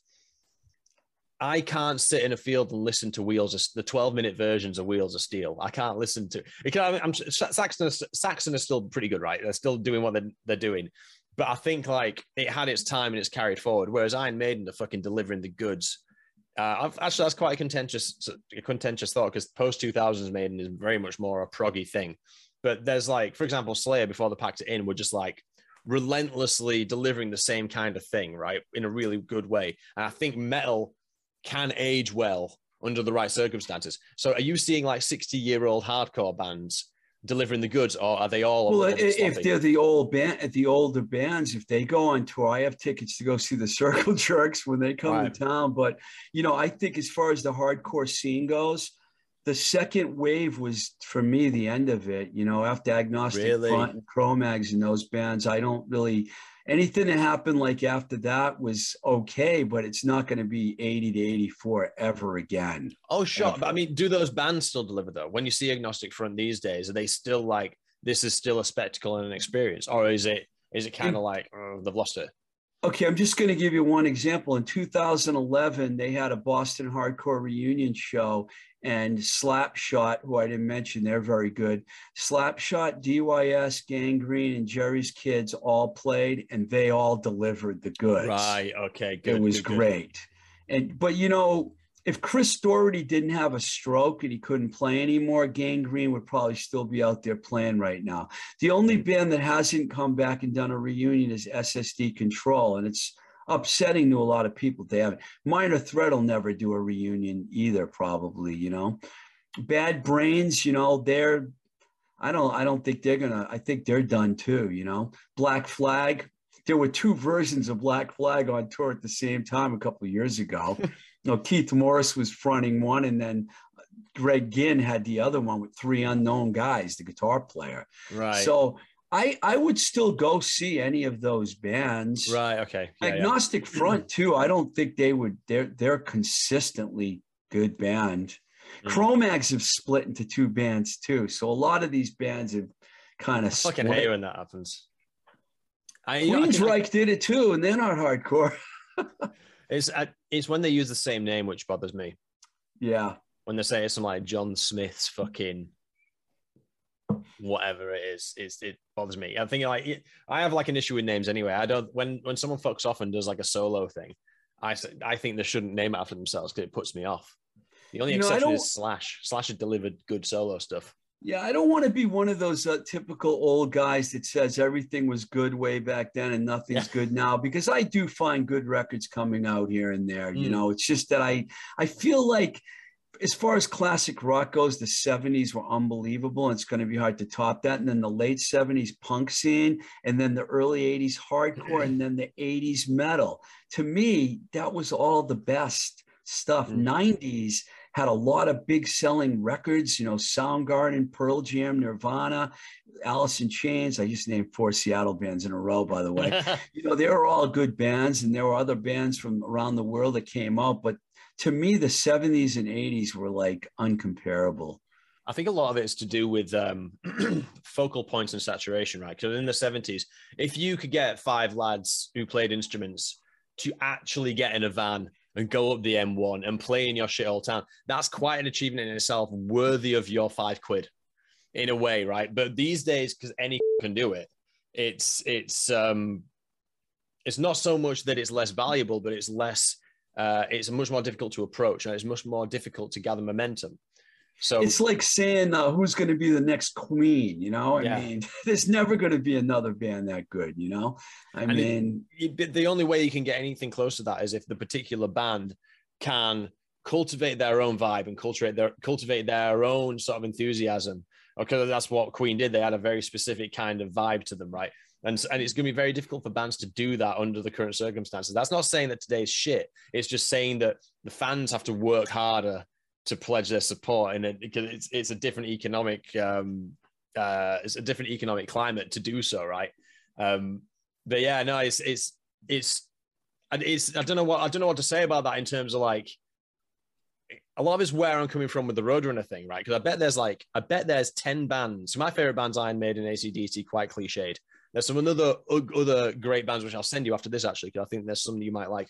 I can't sit in a field and listen to Wheels of the 12 minute versions of Wheels of Steel. I can't listen to it. Can, I'm, Saxon, Saxon is still pretty good, right? They're still doing what they're, they're doing. But I think like it had its time and it's carried forward. Whereas Iron Maiden are fucking delivering the goods. Uh, actually, that's quite a contentious, a contentious thought because post 2000s Maiden is very much more a proggy thing. But there's like, for example, Slayer before the packed it in were just like relentlessly delivering the same kind of thing, right? In a really good way. And I think metal can age well under the right circumstances. So are you seeing like 60 year old hardcore bands delivering the goods or are they all well if they're the old band at the older bands if they go on tour i have tickets to go see the circle jerks when they come right. to town but you know i think as far as the hardcore scene goes the second wave was for me the end of it you know after agnostic really? front and cro-mags and those bands i don't really anything that happened like after that was okay, but it's not going to be 80 to 84 ever again. Oh, sure. But I mean, do those bands still deliver though? When you see Agnostic Front these days, are they still like, this is still a spectacle and an experience? Or is it, is it kind of like, oh, they've lost it? Okay, I'm just going to give you one example. In 2011, they had a Boston Hardcore reunion show, and Slapshot, who I didn't mention, they're very good. Slapshot, DYS, Gang Green, and Jerry's Kids all played, and they all delivered the goods. Right. Okay. Good. It was good, great. Good. And but you know, if Chris Doherty didn't have a stroke and he couldn't play anymore, Gang Green would probably still be out there playing right now. The only hmm. band that hasn't come back and done a reunion is SSD Control, and it's upsetting to a lot of people. They haven't. Minor Threat will never do a reunion either, probably. You know, Bad Brains. You know, they're. I don't. I don't think they're gonna. I think they're done too. You know, Black Flag. There were two versions of Black Flag on tour at the same time a couple of years ago. you know, Keith Morris was fronting one, and then Greg Ginn had the other one with three unknown guys, the guitar player. Right. So I I would still go see any of those bands. Right. Okay. Yeah, Agnostic yeah. Front too. I don't think they would. They're they're consistently good band. Mm. Cro-Mags have split into two bands too. So a lot of these bands have kind of. fucking hate when that happens. I, Queensryche I, did it too, and they're not hardcore. it's uh, it's when they use the same name which bothers me. Yeah. When they say it's some like John Smith's fucking whatever it is, it's, it bothers me. I think like I have like an issue with names anyway. I don't when when someone fucks off and does like a solo thing, I I think they shouldn't name it after themselves because it puts me off. The only you exception know, is Slash. Slash has delivered good solo stuff. Yeah, I don't want to be one of those uh, typical old guys that says everything was good way back then and nothing's yeah. good now because I do find good records coming out here and there. Mm. You know, it's just that I I feel like as far as classic rock goes, the 70s were unbelievable. And it's going to be hard to top that. And then the late 70s punk scene, and then the early 80s hardcore, and then the 80s metal. To me, that was all the best stuff. Mm. 90s had a lot of big selling records, you know, Soundgarden, Pearl Jam, Nirvana, Alice in Chains. I just named four Seattle bands in a row, by the way. you know, they were all good bands, and there were other bands from around the world that came out. But to me, the 70s and 80s were like uncomparable. I think a lot of it is to do with um, focal points and saturation, right? Because in the 70s, if you could get five lads who played instruments to actually get in a van and go up the M1 and play in your shithole town. That's quite an achievement in itself, worthy of your five quid, in a way, right? But these days, because any can do it, it's it's um, it's not so much that it's less valuable, but it's less. Uh, it's much more difficult to approach, and it's much more difficult to gather momentum. So it's like saying uh, who's going to be the next queen. You know, I yeah. mean, there's never going to be another band that good. You know, I and mean, it, the only way you can get anything close to that is if the particular band can cultivate their own vibe and cultivate their cultivate their own sort of enthusiasm. Okay, that's what Queen did. They had a very specific kind of vibe to them, right? And, and it's going to be very difficult for bands to do that under the current circumstances. That's not saying that today's shit. It's just saying that the fans have to work harder to pledge their support in it because it's it's a different economic um, uh, it's a different economic climate to do so, right? Um, but yeah, no, it's it's it's it's I don't know what I don't know what to say about that in terms of like a lot of it's where I'm coming from with the Roadrunner thing, right? Because I bet there's like I bet there's ten bands. My favorite bands, Iron Maiden, ACDC, quite cliched. There's some other other great bands which I'll send you after this actually, because I think there's some you might like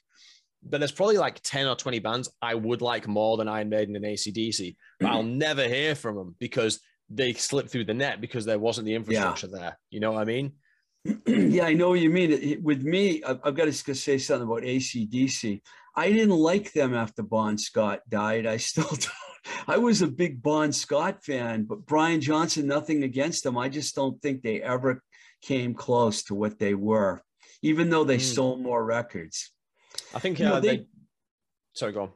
but there's probably like 10 or 20 bands I would like more than Iron Maiden and ACDC, but I'll never hear from them because they slipped through the net because there wasn't the infrastructure yeah. there. You know what I mean? yeah, I know what you mean. With me, I've, I've got to say something about ACDC. I didn't like them after Bon Scott died. I still don't. I was a big Bon Scott fan, but Brian Johnson, nothing against them. I just don't think they ever came close to what they were, even though they mm. sold more records. I think you know, uh, they, they. Sorry, go on.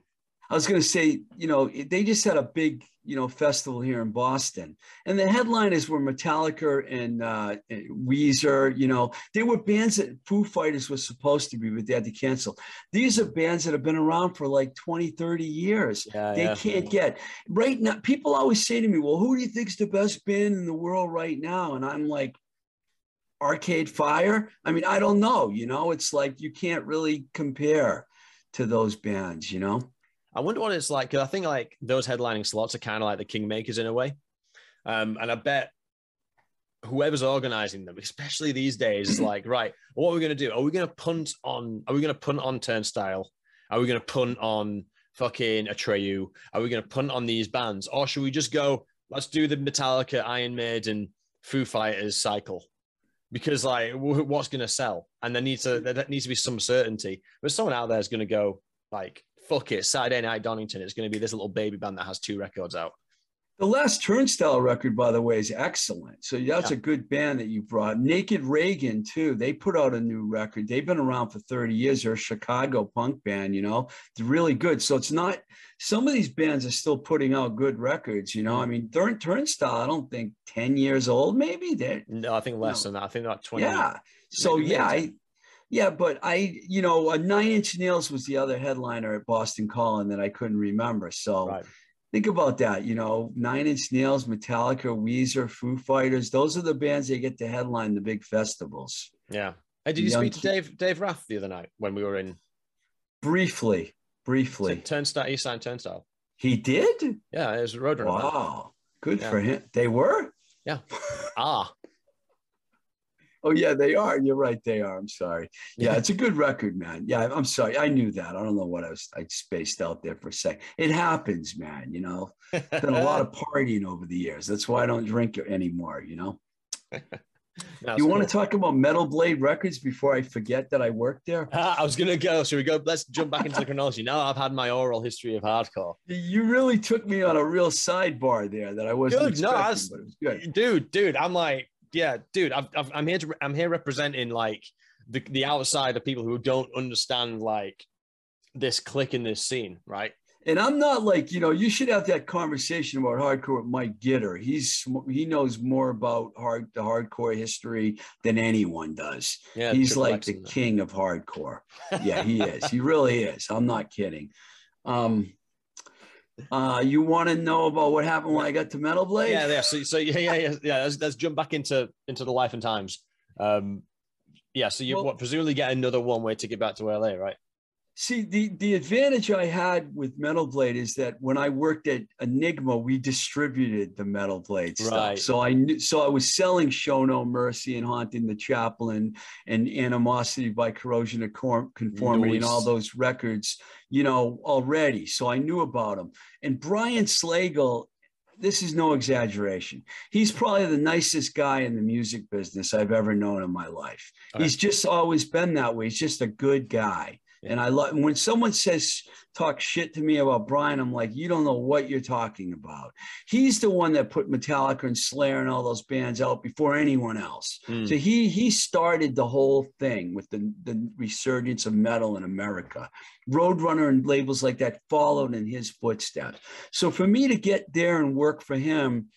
I was going to say, you know, they just had a big, you know, festival here in Boston, and the headliners were Metallica and, uh, Weezer. You know, they were bands that Foo Fighters was supposed to be, but they had to cancel. These are bands that have been around for like 20, 30 years. Yeah, they yeah. can't get right now. People always say to me, "Well, who do you think's the best band in the world right now?" And I'm like, Arcade Fire. I mean, I don't know. You know, it's like you can't really compare to those bands. You know. I wonder what it's like because I think like those headlining slots are kind of like the kingmakers in a way, um, and I bet whoever's organizing them, especially these days, is like, right, what are we going to do? Are we going to punt on? Are we going to punt on Turnstile? Are we going to punt on fucking Atreyu? Are we going to punt on these bands, or should we just go? Let's do the Metallica, Iron Maiden, Foo Fighters cycle because like what's going to sell? And there needs to there needs to be some certainty. But someone out there is going to go like fuck it saturday night donington it's going to be this little baby band that has two records out the last Turnstile record, by the way, is excellent. So that's yeah. a good band that you brought. Naked Raygun, too. They put out a new record. They've been around for 30 years. They're a Chicago punk band, you know. It's really good. So it's not some of these bands are still putting out good records, you know. I mean, Turn Turnstile, I don't think 10 years old, maybe. They're, no, I think less than that. I think like 20. Yeah. So yeah, I yeah, but I, you know, a Nine Inch Nails was the other headliner at Boston Calling that I couldn't remember. So right think about that. You know, Nine Inch Nails, Metallica, Weezer, Foo Fighters. Those are the bands that get to headline the big festivals. Yeah. Hey, did you speak to Dave Dave Rath the other night when we were in? Briefly, briefly. Turnstile, East Side Turnstile. He did. Yeah, it was Roadrunner. Wow, good yeah. for him. They were. Yeah. ah. Oh yeah, they are. You're right. They are. I'm sorry. Yeah, it's a good record, man. Yeah, I'm sorry. I knew that. I don't know what I was. I spaced out there for a sec. It happens, man. You know, done a lot of partying over the years. That's why I don't drink anymore. You know. you cool. want to talk about Metal Blade Records before I forget that I worked there? I was gonna go. Should we go? Let's jump back into the chronology. Now I've had my oral history of hardcore. You really took me on a real sidebar there that I wasn't dude, expecting, no, was, it was good. Dude, dude, I'm like, yeah, dude, i am here to, I'm here representing like the the outside of people who don't understand like this click in this scene, right? And I'm not like you know you should have that conversation about hardcore with Mike Gitter. He's he knows more about hard the hardcore history than anyone does. Yeah, he's like the king of hardcore. Yeah, he is. He really is. I'm not kidding. Um, uh, you want to know about what happened when I got to Metal Blade? Yeah, yeah. So, so yeah, yeah, yeah, yeah. Let's, let's jump back into into the life and times. Um, yeah. So you well, what, presumably get another one way to get back to LA, right? See, the, the advantage I had with Metal Blade is that when I worked at Enigma, we distributed the Metal Blade stuff. Right. So I knew, so I was selling Show No Mercy and Haunting the Chapel and Animosity by Corrosion of Conformity nice. and all those records, you know, already. So I knew about them. And Brian Slagel this is no exaggeration. He's probably the nicest guy in the music business I've ever known in my life. He's just always been that way. He's just a good guy. And I love when someone says talk shit to me about Brian, I'm like, you don't know what you're talking about. He's the one that put Metallica and Slayer and all those bands out before anyone else. Mm. So he he started the whole thing with the, the resurgence of metal in America. Roadrunner and labels like that followed in his footsteps. So for me to get there and work for him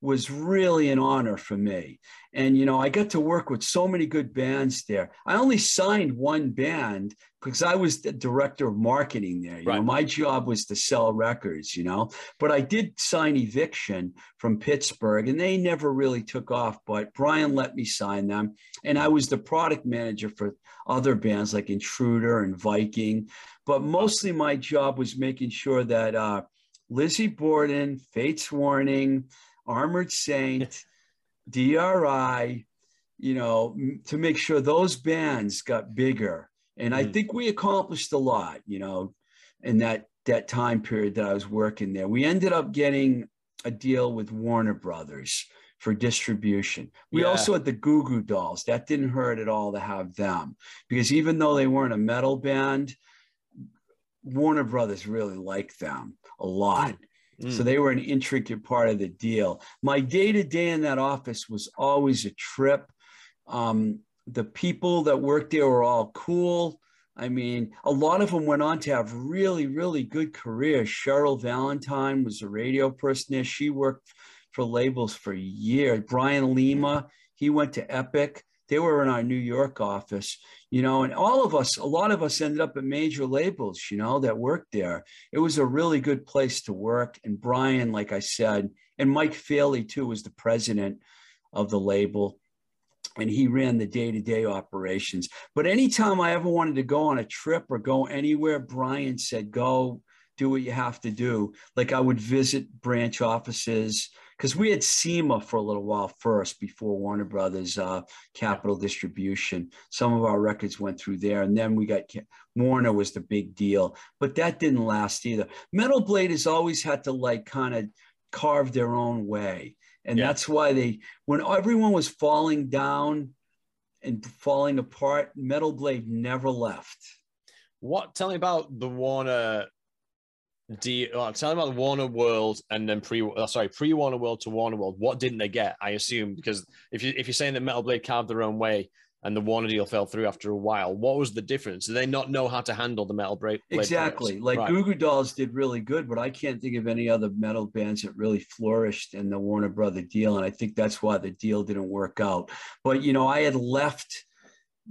was really an honor for me. And, you know, I got to work with so many good bands there. I only signed one band because I was the director of marketing there. You right. know, my job was to sell records, you know, but I did sign Eviction from Pittsburgh and they never really took off. But Brian let me sign them. And I was the product manager for other bands like Intruder and Viking. But mostly my job was making sure that uh, Lizzy Borden, Fates Warning, Armored Saint, DRI, you know, to make sure those bands got bigger. And I mm. think we accomplished a lot, you know, in that that time period that I was working there. We ended up getting a deal with Warner Brothers for distribution. We yeah. also had the Goo Goo Dolls. That didn't hurt at all to have them because even though they weren't a metal band, Warner Brothers really liked them a lot. Mm. Mm. So they were an intricate part of the deal. My day to day in that office was always a trip. Um, the people that worked there were all cool. I mean, a lot of them went on to have really, really good careers. Cheryl Valentine was a radio person there. She worked for labels for years. Brian Lima, he went to Epic. They were in our New York office, you know, and all of us, a lot of us ended up at major labels, you know, that worked there. It was a really good place to work. And Brian, like I said, and Mike Faley too was the president of the label and he ran the day-to-day operations but anytime i ever wanted to go on a trip or go anywhere brian said go do what you have to do like i would visit branch offices because we had SEMA for a little while first before Warner Brothers uh, Capitol Distribution. Some of our records went through there, and then we got Warner was the big deal, but that didn't last either. Metal Blade has always had to like kind of carve their own way, and yeah. that's why they when everyone was falling down and falling apart, Metal Blade never left. What? Tell me about the Warner do uh, tell me about the Warner World and then pre uh, sorry pre Warner World to Warner World. What didn't they get? I assume because if you if you're saying that Metal Blade carved their own way and the Warner deal fell through after a while, what was the difference? Did they not know how to handle the Metal Blade? Exactly, like right. Goo Goo Dolls did really good, but I can't think of any other metal bands that really flourished in the Warner Brother deal, and I think that's why the deal didn't work out. But you know, I had left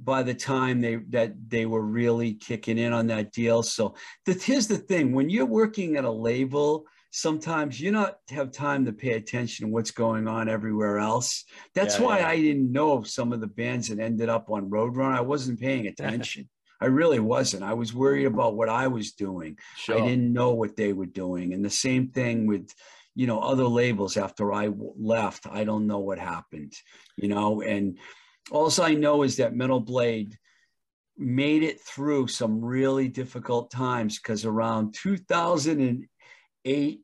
by the time they that they were really kicking in on that deal. So the, here's the thing: when you're working at a label, sometimes you not have time to pay attention to what's going on everywhere else. That's yeah, why yeah. I didn't know some of the bands that ended up on Roadrunner. I wasn't paying attention. I really wasn't. I was worried about what I was doing. Sure. I didn't know what they were doing. And the same thing with, you know, other labels after I left. I don't know what happened, you know, and all I know is that Metal Blade made it through some really difficult times because around 2008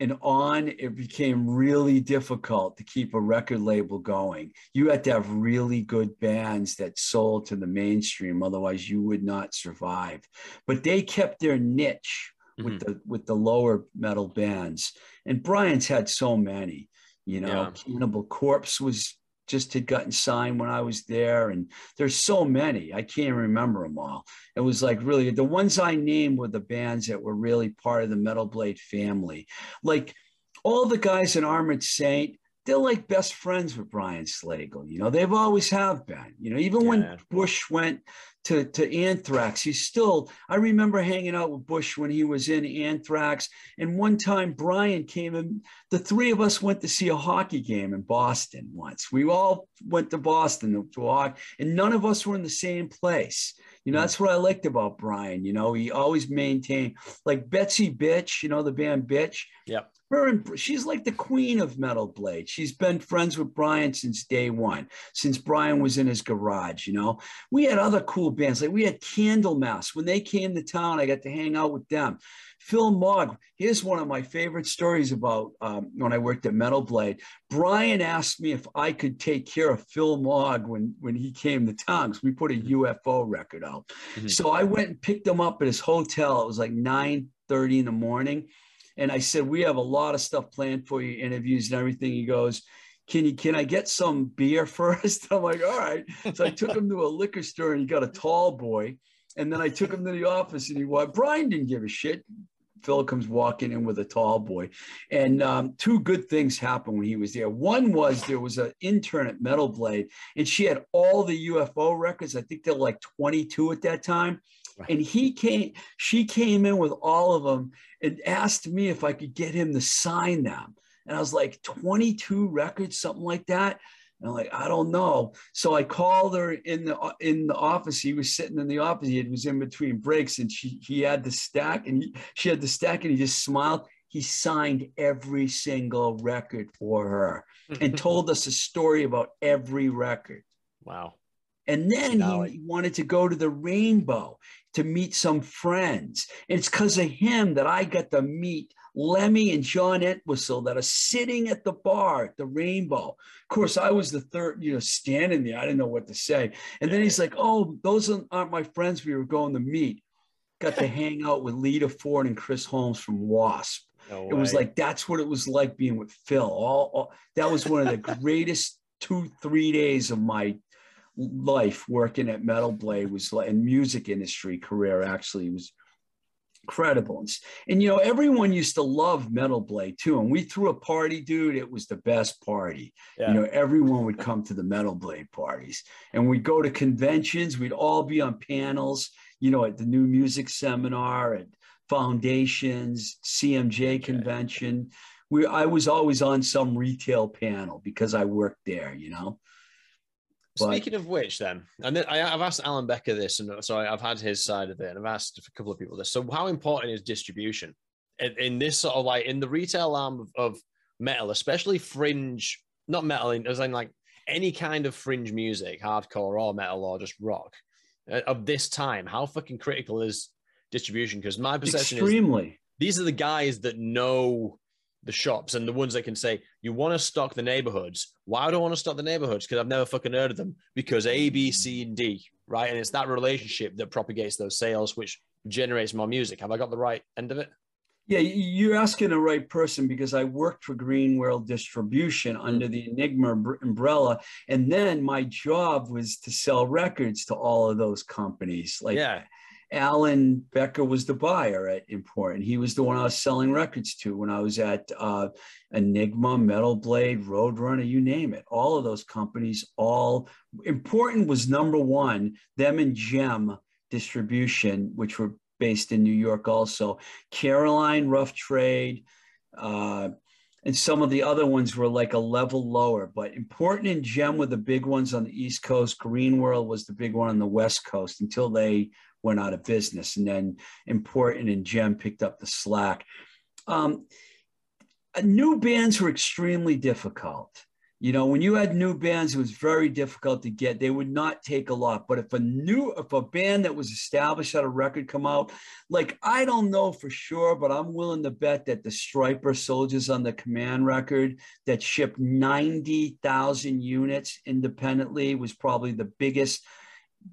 and on, it became really difficult to keep a record label going. You had to have really good bands that sold to the mainstream, otherwise you would not survive. But they kept their niche mm-hmm. with the with the lower metal bands. And Brian's had so many. You know, yeah. Cannibal Corpse was just had gotten signed when I was there. And there's so many, I can't remember them all. It was like really the ones I named were the bands that were really part of the Metal Blade family. Like all the guys in Armored Saint, they're like best friends with Brian Slagel. You know, they've always have been. You know, even yeah. when Bush went to, to Anthrax, he's still. I remember hanging out with Bush when he was in Anthrax. And one time Brian came and the three of us went to see a hockey game in Boston once. We all went to Boston to walk, and none of us were in the same place. You know, mm. that's what I liked about Brian. You know, he always maintained like Betsy Bitch, you know, the band Bitch. Yep her and she's like the queen of metal blade. She's been friends with brian since day one since brian was in his garage you know? We had other cool bands like we had candlemass when they came to town i got to hang out with them. Phil mogg here's one of my favorite stories about um, when i worked at metal blade. Brian asked me if i could take care of phil mogg when when he came to town because we put a ufo record out. Mm-hmm. so i went and picked him up at his hotel. It was like 9 30 in the morning and I said, we have a lot of stuff planned for you, interviews and everything. He goes, can you can I get some beer first? I'm like, all right. So I took him to a liquor store and he got a tall boy. And then I took him to the office and he what Brian didn't give a shit. Phil comes walking in with a tall boy. And um, two good things happened when he was there. One was there was an intern at Metal Blade, and she had all the UFO records. I think they're like 22 at that time. And he came, she came in with all of them and asked me if I could get him to sign them. And I was like, 22 records, something like that. And I'm like, I don't know. So I called her in the in the office. He was sitting in the office. He was in between breaks, and she he had the stack, and he, she had the stack, and he just smiled. He signed every single record for her and told us a story about every record. Wow. And then he wanted to go to the Rainbow to meet some friends. And it's because of him that I got to meet Lemmy and John Entwistle that are sitting at the bar at the Rainbow. Of course, I was the third, you know, standing there. I didn't know what to say. And then he's like, Oh, those aren't my friends we were going to meet. Got to hang out with Lita Ford and Chris Holmes from Wasp. No it was like that's what it was like being with Phil. All, all that was one of the greatest two, three days of my life working at Metal Blade was like, and music industry career actually was incredible. And, and, you know, everyone used to love Metal Blade too. And we threw a party, dude. It was the best party. Yeah. You know, everyone would come to the Metal Blade parties and we'd go to conventions. We'd all be on panels, you know, at the new music seminar, at foundations, CMJ convention. We, I was always on some retail panel because I worked there, you know. But, Speaking of which, then, and then I, have asked Alan Becker this, and so I've had his side of it, and I've asked a couple of people this. So, how important is distribution in, in this sort of like in the retail arm of, of metal, especially fringe, not metal, as in like any kind of fringe music, hardcore or metal or just rock uh, of this time? How fucking critical is distribution? Because my perception extremely. Is these are the guys that know the shops and the ones that can say you want to stock the neighborhoods. Why do I want to stock the neighborhoods? Because I've never fucking heard of them. Because A, B, C, and D, right? And it's that relationship that propagates those sales, which generates more music. Have I got the right end of it? Yeah, you're asking the right person because I worked for Green World Distribution mm. under the Enigma umbrella, and then my job was to sell records to all of those companies. Like, yeah. Alan Becker was the buyer at Important. He was the one I was selling records to when I was at uh, Enigma, Metal Blade, Roadrunner, you name it. All of those companies, all Important was number one, them and Gem Distribution, which were based in New York also. Caroline, Rough Trade, Uh, and some of the other ones were like a level lower. But Important and Gem were the big ones on the East Coast. Green World was the big one on the West Coast until they went out of business. And then Important and Gem picked up the slack. Um, new bands were extremely difficult. You know, when you had new bands, it was very difficult to get. They would not take a lot. But if a new, if a band that was established had a record come out, like I don't know for sure, but I'm willing to bet that the Stryper Soldiers Under Command record that shipped 90,000 units independently was probably the biggest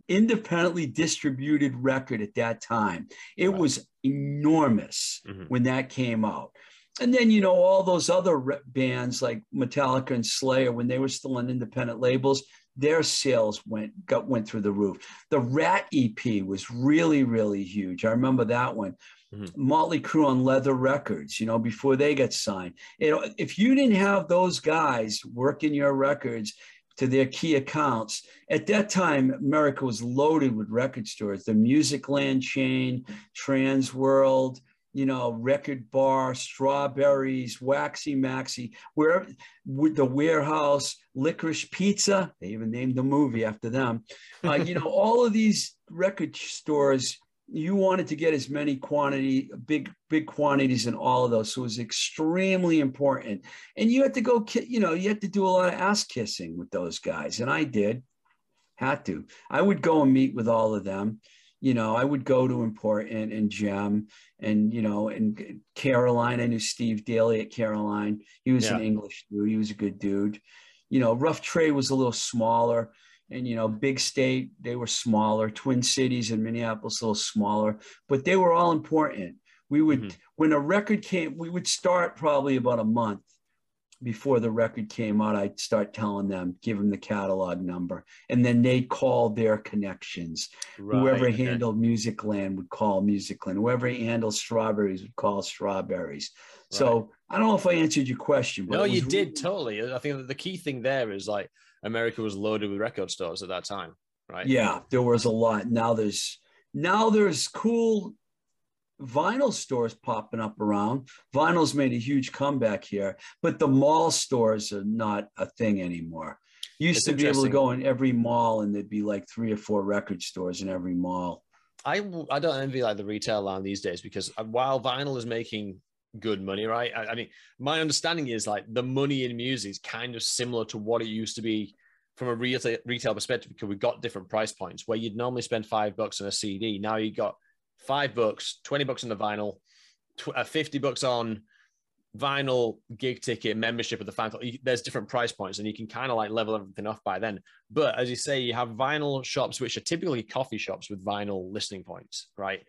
independently distributed record at that time. It right. was enormous mm-hmm. when that came out and then you know all those other bands like Metallica and Slayer when they were still on independent labels, their sales went got went through the roof. The Ratt EP was really really huge. I remember that one. Mm-hmm. Motley Crue on Leather Records, you know, before they got signed. You know, if you didn't have those guys working your records to their key accounts, at that time America was loaded with record stores. The Musicland chain, Trans World, you know, Record Bar, Strawberries, Waxie Maxie, where with the warehouse, Licorice Pizza, they even named the movie after them. Uh, you know, all of these record stores, you wanted to get as many quantity, big, big quantities in all of those. So it was extremely important. And you had to go, you know, you had to do a lot of ass kissing with those guys. And I did, had to. I would go and meet with all of them you know, I would go to Important and Gem and, you know, and Caroline. I knew Steve Daly at Caroline. He was yeah. an English dude. He was a good dude. You know, Rough Trade was a little smaller. And, you know, Big State, they were smaller. Twin Cities and Minneapolis, a little smaller, but they were all important. We would, mm-hmm. when a record came, we would start probably about a month before the record came out, I'd start telling them, give them the catalog number, and then they'd call their connections. Right, Whoever okay. handled Musicland would call Musicland. Whoever handled Strawberries would call Strawberries. Right. So I don't know if I answered your question. no, you did totally. I think the key thing there is like America was loaded with record stores at that time, right? Yeah, there was a lot. Now there's now there's cool vinyl stores popping up around. Vinyl's made a huge comeback here, but the mall stores are not a thing anymore. Used it's to be able to go in every mall and there'd be like three or four record stores in every mall. I, I don't envy like the retail line these days because uh, while vinyl is making good money, right? I, I mean, my understanding is like the money in music is kind of similar to what it used to be from a retail retail perspective because we've got different price points where you'd normally spend five bucks on a CD. Now you got five bucks, 20 bucks on the vinyl, tw- uh, 50 bucks on vinyl gig ticket membership of the fan. There's different price points and you can kind of like level everything off by then. But as you say, you have vinyl shops, which are typically coffee shops with vinyl listening points, right?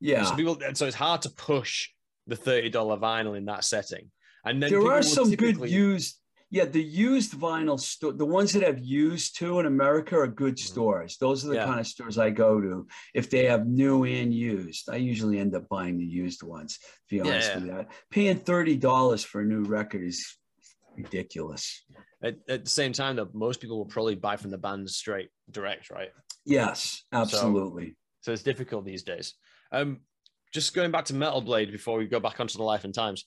Yeah. So people, so it's hard to push the $30 vinyl in that setting. And then there are some typically... good used yeah, the used vinyl store, the ones that have used to in America are good mm-hmm. stores. Those are the yeah. kind of stores I go to if they have new and used. I usually end up buying the used ones, to be honest yeah. with you. Paying $30 for a new record is ridiculous. At, at, the same time, though, most people will probably buy from the band straight direct, right? Yes, absolutely. So, so it's difficult these days. Um, just going back to Metal Blade before we go back onto the Life and Times,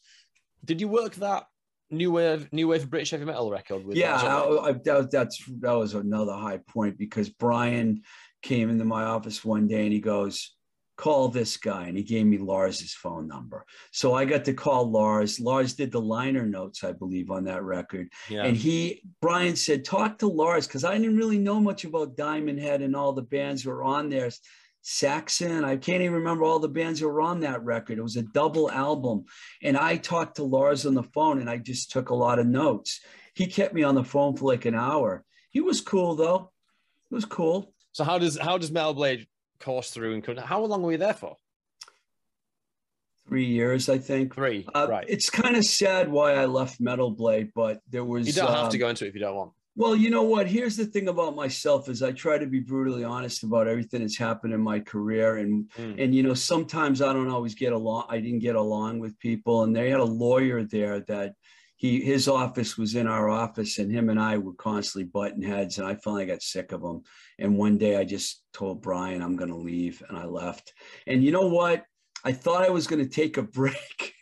did you work that new wave, new wave British heavy metal record. With yeah, I, I, that, that's that was another high point because Brian came into my office one day and he goes, "Call this guy," and he gave me Lars's phone number. So I got to call Lars. Lars did the liner notes, I believe, on that record. Yeah. And he, Brian said, "Talk to Lars," because I didn't really know much about Diamond Head and all the bands who were on there. Saxon. I can't even remember all the bands that were on that record. It was a double album. And I talked to Lars on the phone and I just took a lot of notes. He kept me on the phone for like an hour. He was cool though. It was cool. So how does how does Metal Blade course through and? How long were you there for? Three years, I think. Three. Uh, right. It's kind of sad why I left Metal Blade, but there was. You don't um, have to um, go into it if you don't want. Well, you know what? Here's the thing about myself is I try to be brutally honest about everything that's happened in my career, and mm. and you know sometimes I don't always get along. I didn't get along with people, and they had a lawyer there that he his office was in our office, and him and I were constantly butting heads, and I finally got sick of him. And one day I just told Brian I'm going to leave, and I left. And you know what? I thought I was going to take a break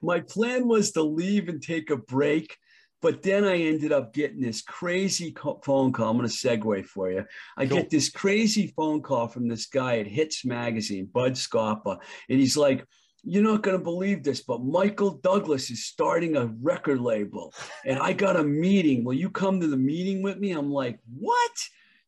my plan was to leave and take a break but then I ended up getting this crazy phone call. I'm going to segue for you. I get this crazy phone call from this guy at Hits Magazine, Bud Scarpa, and he's like, you're not going to believe this, but Michael Douglas is starting a record label and I got a meeting. Will you come to the meeting with me? I'm like, what?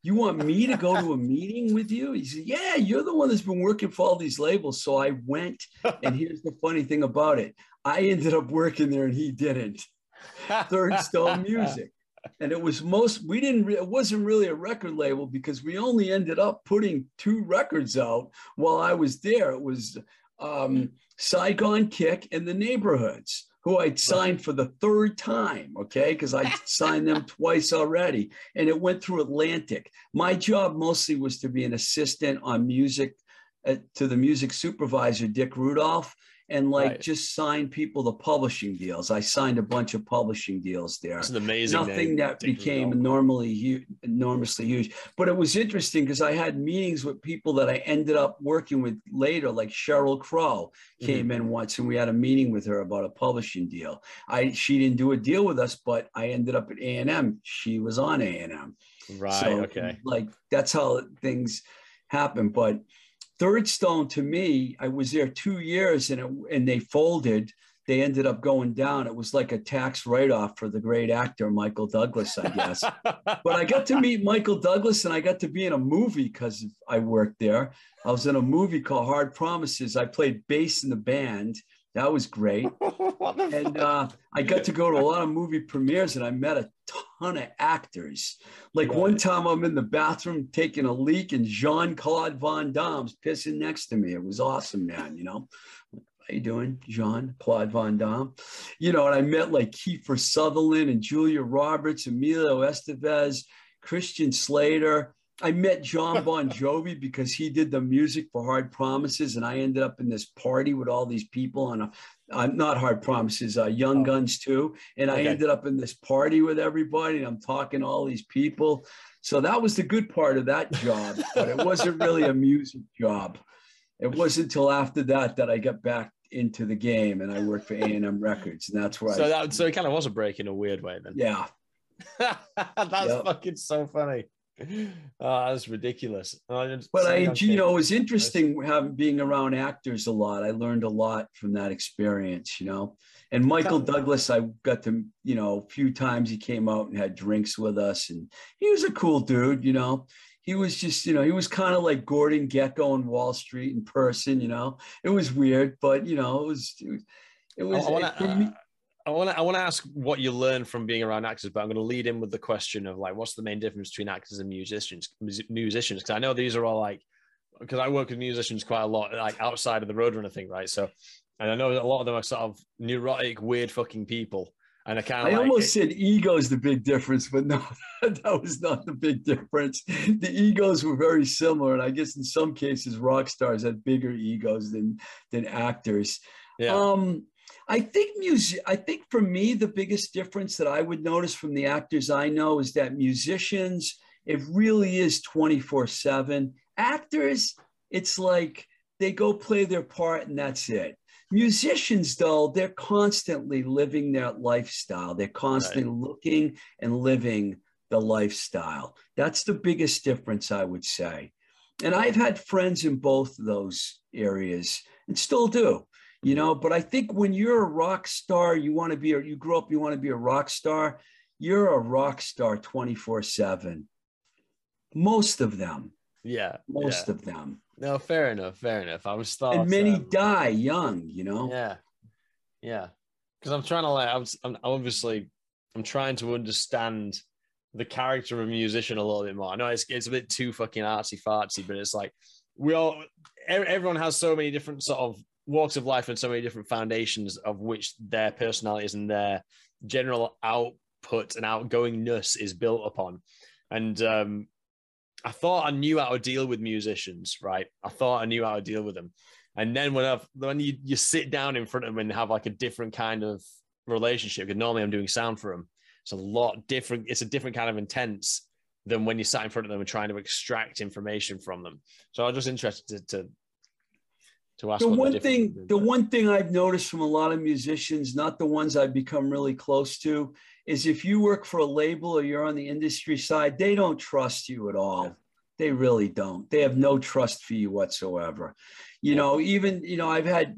You want me to go to a meeting with you? He said, yeah, you're the one that's been working for all these labels. So I went. And here's the funny thing about it I ended up working there and he didn't. Third Stone Music. And it was most, we didn't, it wasn't really a record label because we only ended up putting two records out while I was there. It was um, Saigon Kick and the Neighborhoods, who I'd signed for the third time, okay, because I signed them twice already. And it went through Atlantic. My job mostly was to be an assistant on music uh, to the music supervisor, Dick Rudolph and like right. just sign people to publishing deals. I signed a bunch of publishing deals there. It's an amazing nothing name. that became enormously huge, enormously huge. But it was interesting because I had meetings with people that I ended up working with later, like Sheryl Crow came mm-hmm. in once and we had a meeting with her about a publishing deal. I she didn't do a deal with us, but I ended up at A and M. She was on A and M. Right. So, okay. Like that's how things happen, but Third Stone to me, I was there two years and it, and they folded. They ended up going down. It was like a tax write-off for the great actor Michael Douglas, I guess. but I got to meet Michael Douglas and I got to be in a movie because I worked there. I was in a movie called Hard Promises. I played bass in the band. That was great. and uh, I got to go to a lot of movie premieres and I met a ton of actors. Like one time I'm in the bathroom taking a leak and Jean Claude Van Damme's pissing next to me. It was awesome, man. You know, how you doing, Jean Claude Van Damme? You know, and I met like Kiefer Sutherland and Julia Roberts, Emilio Estevez, Christian Slater. I met Jon Bon Jovi because he did the music for Hard Promises, and I ended up in this party with all these people on a uh, not Hard Promises, uh, Young oh. Guns too, and okay. I ended up in this party with everybody, and I'm talking to all these people. So that was the good part of that job, but it wasn't really a music job. It wasn't until after that that I got back into the game, and I worked for A and M Records, and that's where. So I, that so it kind of was a break in a weird way, then. Yeah. that's yep. fucking so funny. Oh, that's ridiculous. but I, you know, it was interesting having being around actors a lot. I learned a lot from that experience, you know. And Michael Douglas, I got to, you know, a few times he came out and had drinks with us, and he was a cool dude, you know. He was just, you know, he was kind of like Gordon Gekko on Wall Street in person, you know. It was weird, but you know, it was, it was, it wanna, I want to I want to ask what you learned from being around actors, but I'm going to lead in with the question of like, what's the main difference between actors and musicians? Musicians, because I know these are all like, because I work with musicians quite a lot, like outside of the Roadrunner thing, right? So, and I know that a lot of them are sort of neurotic, weird fucking people. And I kind of I like, almost said ego is the big difference, but no, that was not the big difference. The egos were very similar, and I guess in some cases, rock stars had bigger egos than than actors. Yeah. Um, I think music. I think for me, the biggest difference that I would notice from the actors I know is that musicians, it really is twenty four seven. Actors, it's like they go play their part and that's it. Musicians, though, they're constantly living their lifestyle. They're constantly right. looking and living the lifestyle. That's the biggest difference, I would say. And I've had friends in both of those areas and still do you know but i think when you're a rock star you want to be or you grow up you want to be a rock star you're a rock star 24 7 most of them. Yeah most yeah. of them. No fair enough fair enough. I was thought and many um, die young you know? Yeah yeah. Because i'm trying to like i'm, I'm obviously i'm trying to understand the character of a musician a little bit more. I know it's, it's a bit too fucking artsy fartsy but it's like we all everyone has so many different sort of walks of life and so many different foundations of which their personalities and their general output and outgoingness is built upon. And um, I thought I knew how to deal with musicians, right? I thought I knew how to deal with them. And then when, I've, when you, you sit down in front of them and have like a different kind of relationship, because normally I'm doing sound for them, it's a lot different. It's a different kind of intense than when you sat in front of them and trying to extract information from them. So I was just interested to, to to ask the one thing the one thing i've noticed from a lot of musicians not the ones i've become really close to is if you work for a label or you're on the industry side they don't trust you at all yeah. they really don't they have no trust for you whatsoever you yeah. know even you know i've had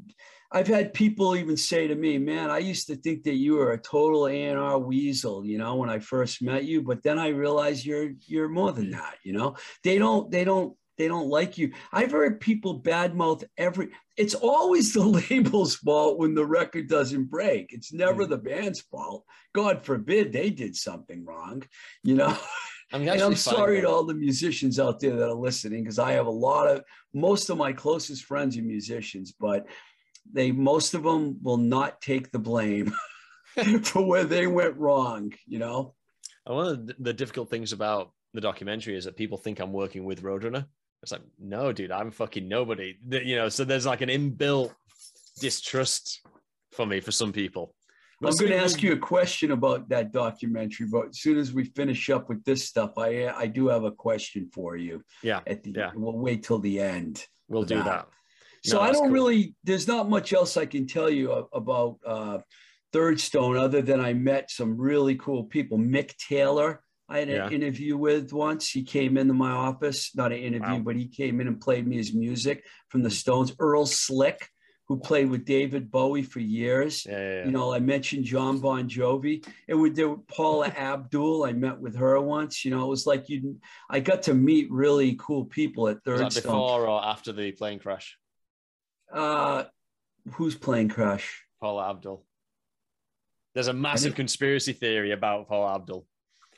I've had people even say to me, "Man, I used to think that you were a total A&R weasel, you know, when I first met you, but then I realized you're you're more than that, you know. They don't they don't they don't like you. I've heard people badmouth every. It's always the label's fault when the record doesn't break. It's never mm. the band's fault. God forbid they did something wrong, you know. I mean, and I'm sorry to all the musicians out there that are listening because I have a lot of most of my closest friends are musicians, but they most of them will not take the blame for where they went wrong. You know. one of the difficult things about the documentary is that people think I'm working with Roadrunner. It's like, no, dude, I'm fucking nobody. You know, so there's like an inbuilt distrust for me for some people. But I'm going to ask you a question about that documentary, but as soon as we finish up with this stuff, I I do have a question for you. Yeah. At the yeah. we'll wait till the end. We'll do that. that. So no, I don't cool. really. There's not much else I can tell you about uh, Third Stone other than I met some really cool people. Mick Taylor I had an yeah. interview with once. He came into my office, not an interview, wow. but he came in and played me his music from the Stones. Earl Slick, who played with David Bowie for years. Yeah, yeah, you know, I mentioned Jon Bon Jovi. It would there Paula Abdul. I met with her once. You know, it was like you. I got to meet really cool people at Third was that Stone. Before or after the plane crash? Uh, who's plane crash? Paula Abdul. There's a massive conspiracy theory about Paula Abdul.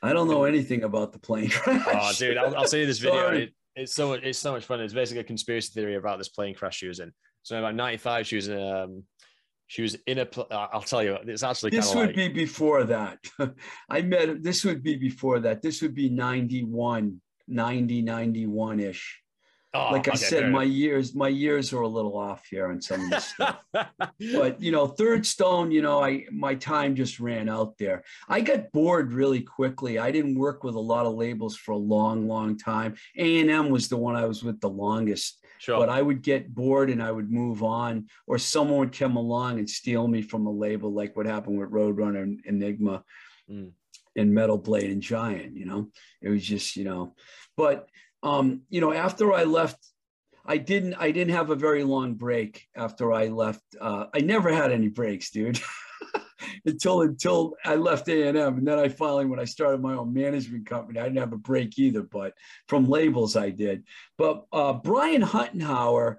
I don't know anything about the plane crash. Oh, dude, I'll, I'll send you this video. It, it's so it's so much fun. It's basically a conspiracy theory about this plane crash she was in. So about '95, she was in. Um, she was in a. Pl- I'll tell you, it's actually. This would like... be before that. I met. This would be before that. This would be 91, 90, 91 ish. Oh, like I okay, said, my years my years are a little off here on some of this stuff. but you know, Third Stone, you know, I my time just ran out there. I got bored really quickly. I didn't work with a lot of labels for a long, long time. A and M was the one I was with the longest. Sure. But I would get bored and I would move on, or someone would come along and steal me from a label, like what happened with Roadrunner and Enigma. Mm. And Metal Blade and Giant, you know, it was just, you know, but um, you know, after I left, I didn't I didn't have a very long break after I left. Uh, I never had any breaks, dude. until until I left A and M, and then I finally, when I started my own management company, I didn't have a break either. But from labels, I did. But uh, Brian Huttenhower,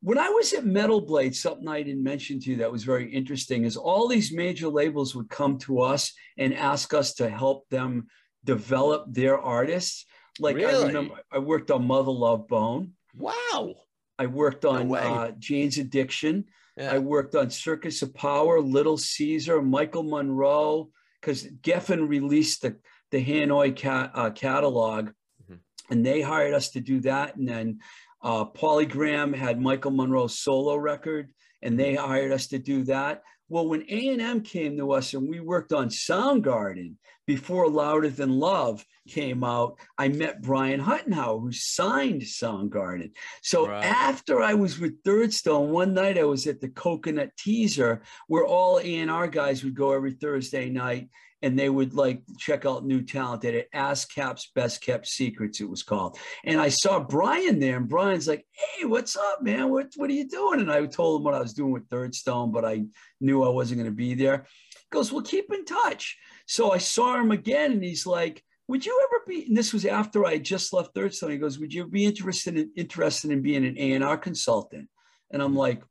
when I was at Metal Blade, something I didn't mention to you that was very interesting is all these major labels would come to us and ask us to help them develop their artists. Like really? I remember, I worked on Mother Love Bone. Wow. I worked on no uh, Jane's Addiction. Yeah. I worked on Circus of Power, Little Caesar, Michael Monroe, because Geffen released the the Hanoi cat, uh, catalog, mm-hmm. and they hired us to do that. And then uh, Polygram had Michael Monroe's solo record, and they hired us to do that. Well, when A&M came to us and we worked on Soundgarden before Louder Than Love came out, I met Brian Huttenhower, who signed Soundgarden. So right. after I was with Third Stone, one night I was at the Coconut Teaser, where all A&R guys would go every Thursday night and they would like check out new talent. They had ASCAP's Best Kept Secrets, it was called. And I saw Brian there, and Brian's like, "Hey, what's up, man? What what are you doing?" And I told him what I was doing with Third Stone, but I knew I wasn't going to be there. He goes, "Well, keep in touch." So I saw him again, and he's like. Would you ever be? And this was after I just left Third Stone. He goes, "Would you be interested in interested in being an A and R consultant?" And I'm like,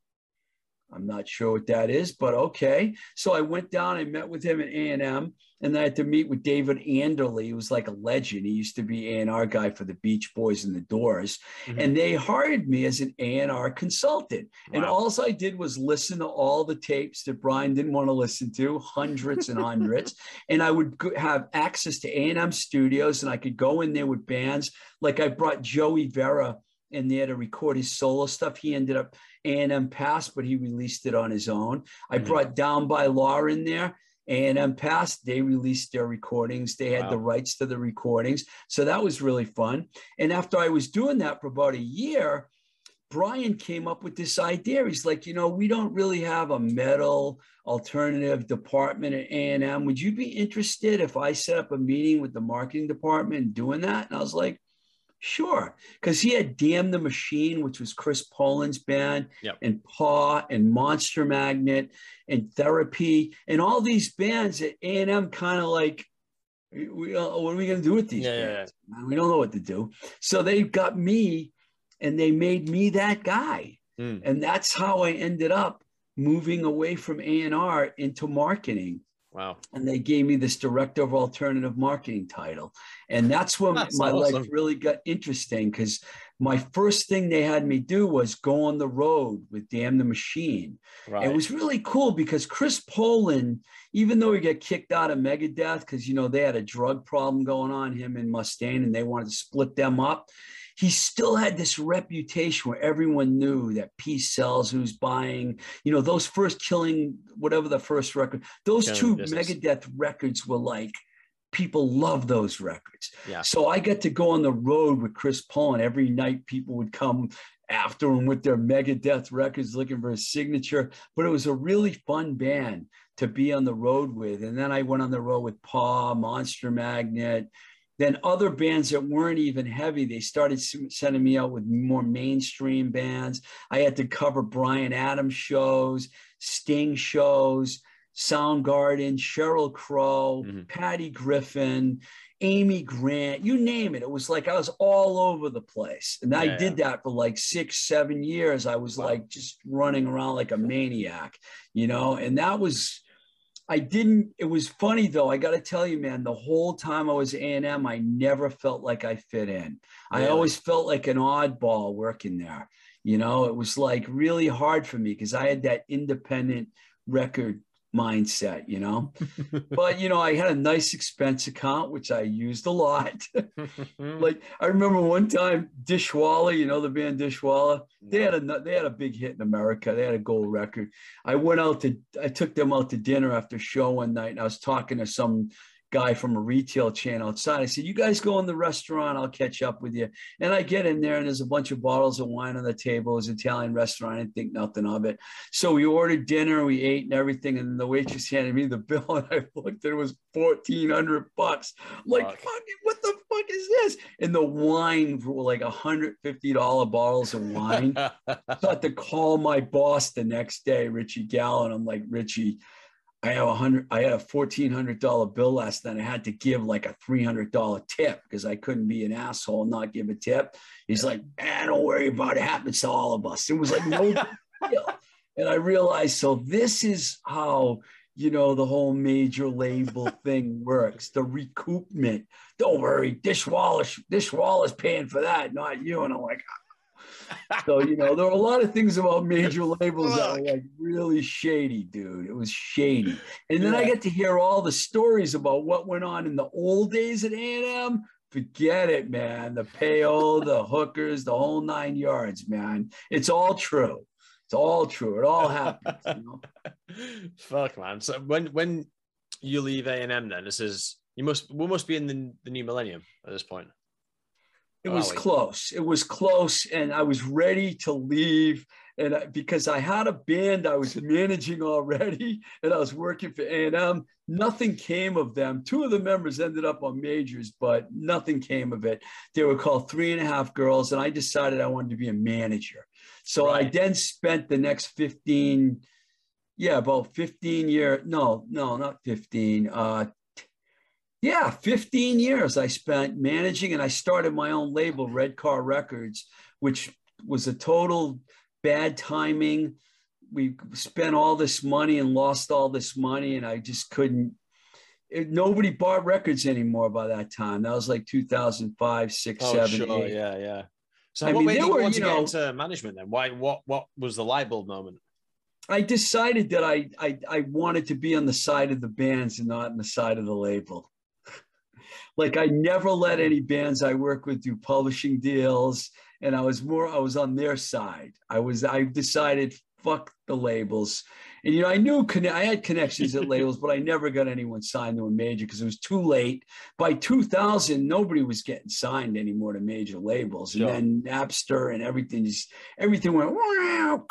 I'm not sure what that is, but okay. So I went down and met with him at A&M, and then I had to meet with David Anderle. He was like a legend. He used to be A&R guy for the Beach Boys and the Doors, mm-hmm. and they hired me as an A&R consultant. Wow. And all I did was listen to all the tapes that Brian didn't want to listen to, hundreds and hundreds. and I would have access to A&M studios, and I could go in there with bands. Like I brought Joey Vera in there to record his solo stuff. He ended up A&M passed, but he released it on his own. I mm-hmm. brought Down by Law in there. A&M passed, they released their recordings. They had wow. the rights to the recordings. So that was really fun. And after I was doing that for about a year, Brian came up with this idea. He's like, you know, we don't really have a metal alternative department at A&M. Would you be interested if I set up a meeting with the marketing department doing that? And I was like, sure. Because he had Damn the Machine, which was Chris Poland's band, yep. and Paw and Monster Magnet and Therapy and all these bands at A&M kind of like, we, uh, what are we going to do with these yeah, bands? Yeah, yeah. We don't know what to do. So they got me and they made me that guy. Mm. And that's how I ended up moving away from A&R into marketing. Wow. And they gave me this director of alternative marketing title. And that's when that's my awesome. life really got interesting because my first thing they had me do was go on the road with Damn the Machine. Right. It was really cool because Chris Poland, even though he got kicked out of Megadeth because, you know, they had a drug problem going on, him and Mustaine, and they wanted to split them up he still had this reputation where everyone knew that Peace Sells, who's buying, you know, those first killing, whatever the first record, those killing two business. Megadeth records were like, people love those records. Yeah. So I got to go on the road with Chris Paul, and Every night people would come after him with their Megadeth records looking for a signature. But it was a really fun band to be on the road with. And then I went on the road with Paw, Monster Magnet, then other bands that weren't even heavy, they started sending me out with more mainstream bands. I had to cover Bryan Adams shows, Sting shows, Soundgarden, Sheryl Crow, mm-hmm. Patty Griffin, Amy Grant, you name it. It was like I was all over the place. And yeah, I did yeah. that for like six, seven years. I was wow. like just running around like a maniac, you know, and that was I didn't. It was funny though. I got to tell you, man. The whole time I was A and M, I never felt like I fit in. Really? I always felt like an oddball working there. You know, it was like really hard for me because I had that independent record mindset, you know. but you know, I had a nice expense account which I used a lot. like I remember one time Dishwalla, you know the band Dishwalla, they had a they had a big hit in America. They had a gold record. I went out to I took them out to dinner after show one night and I was talking to some guy from a retail chain outside. I said, You guys go in the restaurant, I'll catch up with you. And I get in there and there's a bunch of bottles of wine on the table. It's an Italian restaurant. I didn't think nothing of it. So we ordered dinner, we ate and everything. And the waitress handed me the bill and I looked and it was 1400 bucks. I'm like, fuck. what the fuck is this? And the wine were like $150 bottles of wine. so I had to call my boss the next day, Richie Gallo. And I'm like, Richie, I have a hundred, I had a fourteen hundred dollar bill last night. I had to give like a three hundred dollar tip because I couldn't be an asshole and not give a tip. He's like, "Man, don't worry about it. Happens to all of us." It was like no deal. And I realized, so this is how you know the whole major label thing works. The recoupment. Don't worry, Dishwalla, Dishwalla's paying for that, not you. And I'm like, so you know there were a lot of things about major labels that were like really shady dude. It was shady. And then yeah. i get to hear all the stories about what went on in the old days at a&m forget it man. The payo the hookers the whole nine yards man. It's all true. It's all true. It all happens you know? fuck man. So when when you leave a&m then this is you must we must be in the, the new millennium at this point it was close. It was close, and I was ready to leave. And I, because I had a band I was managing already, and I was working for A and M, nothing came of them. Two of the members ended up on majors, but nothing came of it. They were called Three and a Half Girls, and I decided I wanted to be a manager. So right. I then spent the next fifteen, yeah, about fifteen year. No, no, not fifteen. Uh, yeah, 15 years I spent managing, and I started my own label, Red Car Records, which was a total bad timing. We spent all this money and lost all this money, and I just couldn't. It, nobody bought records anymore by that time. That was like 2005, six, oh, seven, sure. eight. Yeah, yeah. So I what mean, made you were, want to know, get into management then? Why? What? What was the light bulb moment? I decided that I, I I wanted to be on the side of the bands and not on the side of the label like I never let any bands I work with do publishing deals. And I was more, I was on their side. I was, I decided fuck the labels. And you know, I knew I had connections at labels, but I never got anyone signed to a major because it was too late. By 2000, nobody was getting signed anymore to major labels, and sure. then Napster and everything just everything went wow,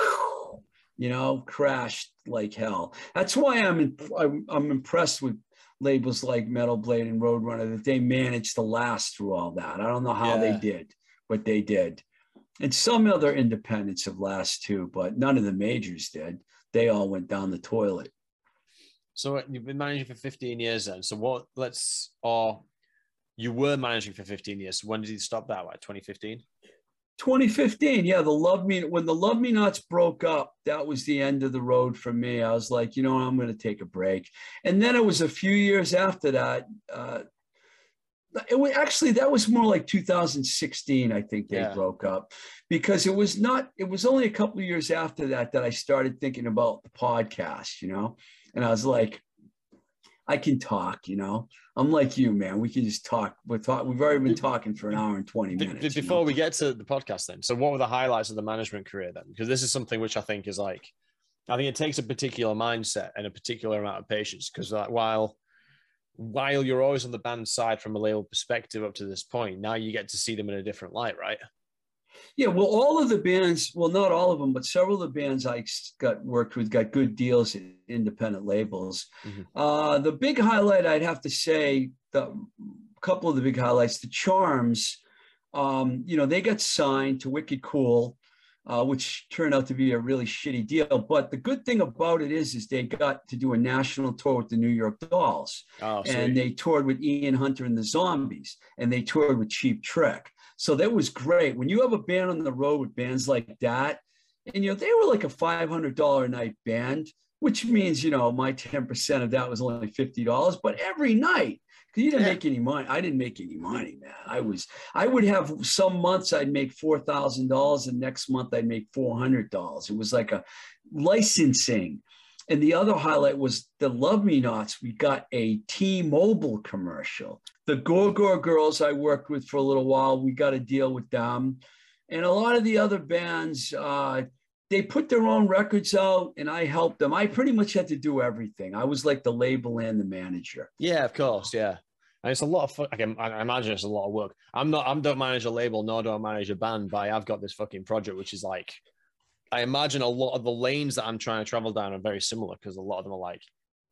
you know, crashed like hell. That's why I'm I'm, I'm impressed with labels like Metal Blade and Roadrunner that they managed to last through all that. I don't know how yeah. they did, but they did. And some other independents have last too, but none of the majors did. They all went down the toilet. So you've been managing for 15 years then. So what let's or you were managing for 15 years. So when did you stop that? Like 2015? 2015, yeah, the Love Me when the Love Me Nots broke up, that was the end of the road for me. I was like, you know, I'm going to take a break. And then it was a few years after that. Uh, it was actually that was more like 2016. I think they yeah. broke up because it was not. It was only a couple of years after that that I started thinking about the podcast. You know, and I was like, I can talk, you know. I'm like you, man. We can just talk. We're talk. We've already been talking for an hour and 20 minutes. Before you know? we get to the podcast, then, so what were the highlights of the management career then? Because this is something which I think is like, I think it takes a particular mindset and a particular amount of patience. Because like, while while you're always on the band side from a label perspective up to this point, now you get to see them in a different light, right? Yeah, well, all of the bands, well, not all of them, but several of the bands I got worked with got good deals in independent labels. Mm-hmm. Uh, the big highlight, I'd have to say, the couple of the big highlights, the Charms, um, you know, they got signed to Wicked Cool, uh, which turned out to be a really shitty deal. But the good thing about it is, is they got to do a national tour with the New York Dolls, oh, and they toured with Ian Hunter and the Zombies, and they toured with Cheap Trick. So that was great. When you have a band on the road with bands like that, and you know, they were like a $500 a night band, which means, you know, my 10% of that was only $50, but every night, because you didn't yeah. make any money. I didn't make any money, man. I was, I would have some months I'd make $4,000 and next month I'd make $400. It was like a licensing. And the other highlight was the Love Me Nots. We got a T-Mobile commercial. The Gore Girls I worked with for a little while. We got a deal with them, and a lot of the other bands. Uh, they put their own records out, and I helped them. I pretty much had to do everything. I was like the label and the manager. Yeah, of course. Yeah. And it's a lot of. I, can, I imagine it's a lot of work. I'm not. I don't manage a label, nor do I manage a band. But I've got this fucking project, which is like I imagine a lot of the lanes that I'm trying to travel down are very similar because a lot of them are like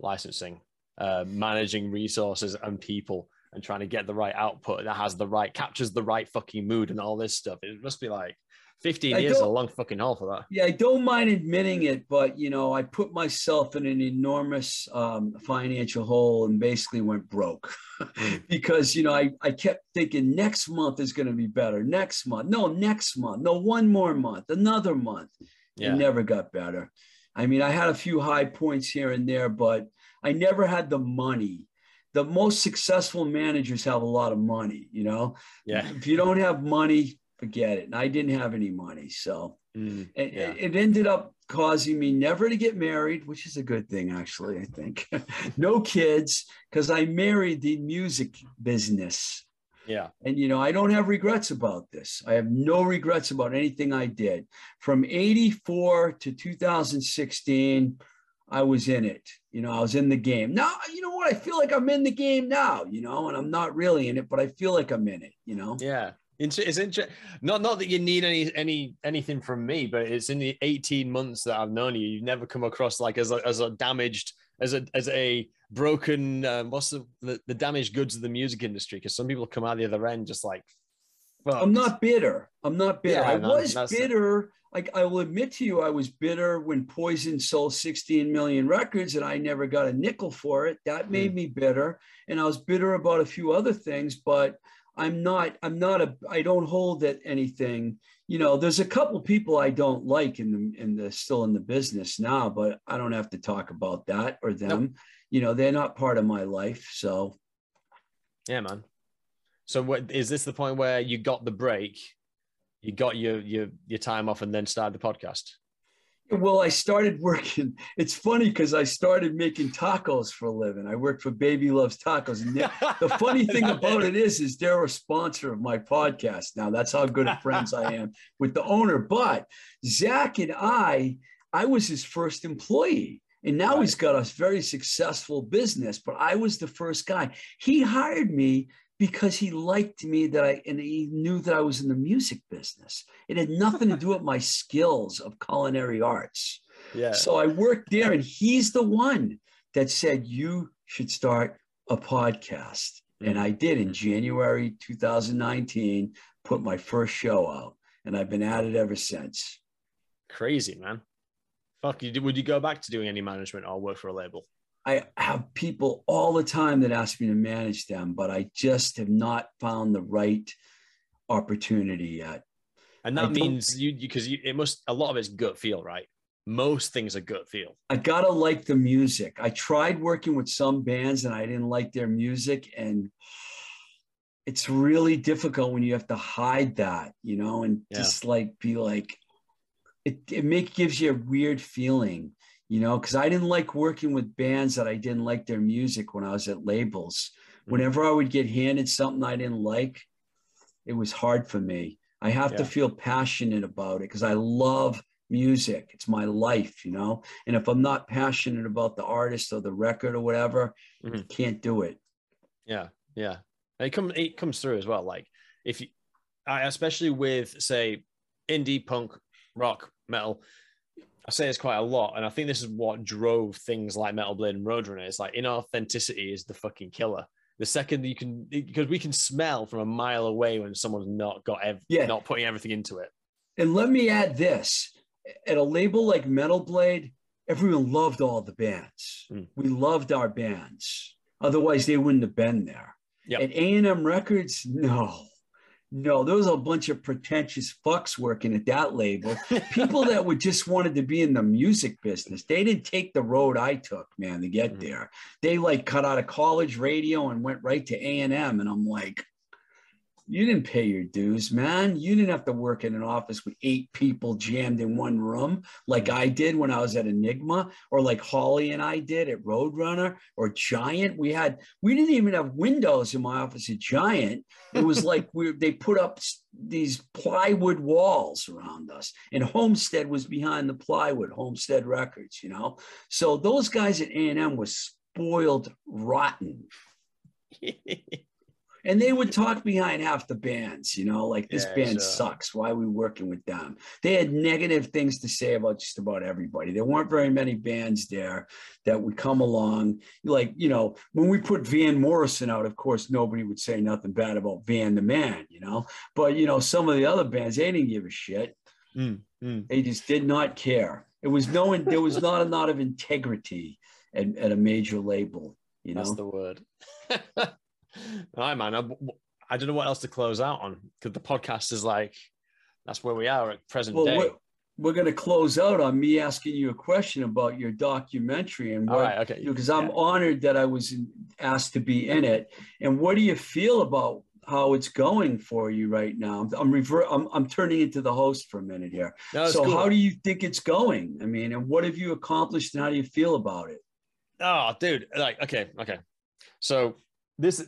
licensing, uh, managing resources and people, and trying to get the right output that has the right captures the right fucking mood and all this stuff. It must be like 15 I years is a long fucking haul for that. Yeah, I don't mind admitting it, but you know, I put myself in an enormous um, financial hole and basically went broke mm. because you know I, I kept thinking next month is going to be better. Next month, no, next month, no, one more month, another month. Yeah. It never got better. I mean, I had a few high points here and there, but I never had the money the most successful managers have a lot of money you know yeah if you don't have money forget it. And I didn't have any money. So mm, yeah. it, it, ended up causing me never to get married, which is a good thing, actually, I think. no kids, because I married the music business. Yeah. And, you know, I don't have regrets about this. I have no regrets about anything I did. From 84 to 2016, I was in it. You know, I was in the game. Now, you know what? I feel like I'm in the game now, you know, and I'm not really in it, but I feel like I'm in it, you know? Yeah. It's interesting. Not not that you need any any anything from me, but it's in the 18 months that I've known you, you've never come across like as a, as a damaged as a as a broken um, what's the, the, the damaged goods of the music industry because some people come out the other end just like. I'm not bitter. I'm not bitter. Yeah, I no, was bitter. Like I will admit to you, I was bitter when Poison sold 16 million records and I never got a nickel for it. That made mm. me bitter. And I was bitter about a few other things, but I'm not, I'm not a, I don't hold at anything. You know, there's a couple people I don't like in the, in the, still in the business now, but I don't have to talk about that or them. Nope. You know, they're not part of my life. So, yeah, man. So, what is this the point where you got the break, you got your your your time off, and then started the podcast? Well, I started working. It's funny because I started making tacos for a living. I worked for Baby Loves Tacos. And the funny thing about it is, is they're a sponsor of my podcast now. That's how good of friends I am with the owner. But Zach and I, I was his first employee. And now right. he's got a very successful business, but I was the first guy. He hired me because he liked me that I and he knew that I was in the music business. It had nothing to do with my skills of culinary arts. Yeah. So I worked there and he's the one that said you should start a podcast. And I did in January 2019, put my first show out, and I've been at it ever since. Crazy, man. Fuck, you, would you go back to doing any management or work for a label? I have people all the time that ask me to manage them, but I just have not found the right opportunity yet. And that I means you because you, it must a lot of it's gut feel, right? Most things are gut feel. I gotta like the music. I tried working with some bands and I didn't like their music, and it's really difficult when you have to hide that, you know, and yeah. just like be like, it it make gives you a weird feeling you know, because I didn't like working with bands that I didn't like their music when I was at labels. Mm-hmm. Whenever I would get handed something I didn't like, it was hard for me. I have yeah. to feel passionate about it because I love music. It's my life, you know. And if I'm not passionate about the artist or the record or whatever, mm-hmm. can't do it. Yeah, yeah. it comes it comes through as well. Like if you, I especially with say indie punk, rock, metal, I say this quite a lot, and I think this is what drove things like Metal Blade and Roadrunner. It's like inauthenticity is the fucking killer. The second you can, because we can smell from a mile away when someone's not got, ev- yeah. not putting everything into it. And let me add this: at a label like Metal Blade, everyone loved all the bands. Mm. We loved our bands. Otherwise, they wouldn't have been there. Yep. At A and M Records, no, no, there was a bunch of pretentious fucks working at that label. People that would just wanted to be in the music business. They didn't take the road I took, man, to get mm-hmm. there. They like cut out of college radio and went right to A and M, and I'm like, you didn't pay your dues, man. You didn't have to work in an office with eight people jammed in one room like mm. I did when I was at Enigma, or like Holly and I did at Roadrunner or Giant. We had we didn't even have windows in my office at Giant. It was like we they put up these plywood walls around us, and Homestead was behind the plywood. Homestead Records, you know. So those guys at A and M was spoiled rotten. and they would talk behind half the bands, you know, like this yeah, band sucks. Why are we working with them? They had negative things to say about just about everybody. There weren't very many bands there that would come along. Like, you know, when we put Van Morrison out, of course, nobody would say nothing bad about Van the Man, you know. But you know, some of the other bands, they didn't give a shit. Mm, mm. They just did not care. It was no, there was not a lot of integrity at, at a major label. You know, that's the word. All right, man. I, I, don't know what else to close out on because the podcast is like that's where we are at present well, day. We're, we're going to close out on me asking you a question about your documentary and what, All right, okay. Because I'm yeah. honored that I was asked to be in it. And what do you feel about how it's going for you right now. I'm I'm, rever- I'm, I'm turning into the host for a minute here. No, so cool. how do you think it's going? I mean, and what have you accomplished and how do you feel about it? Oh, dude, like okay, okay. So this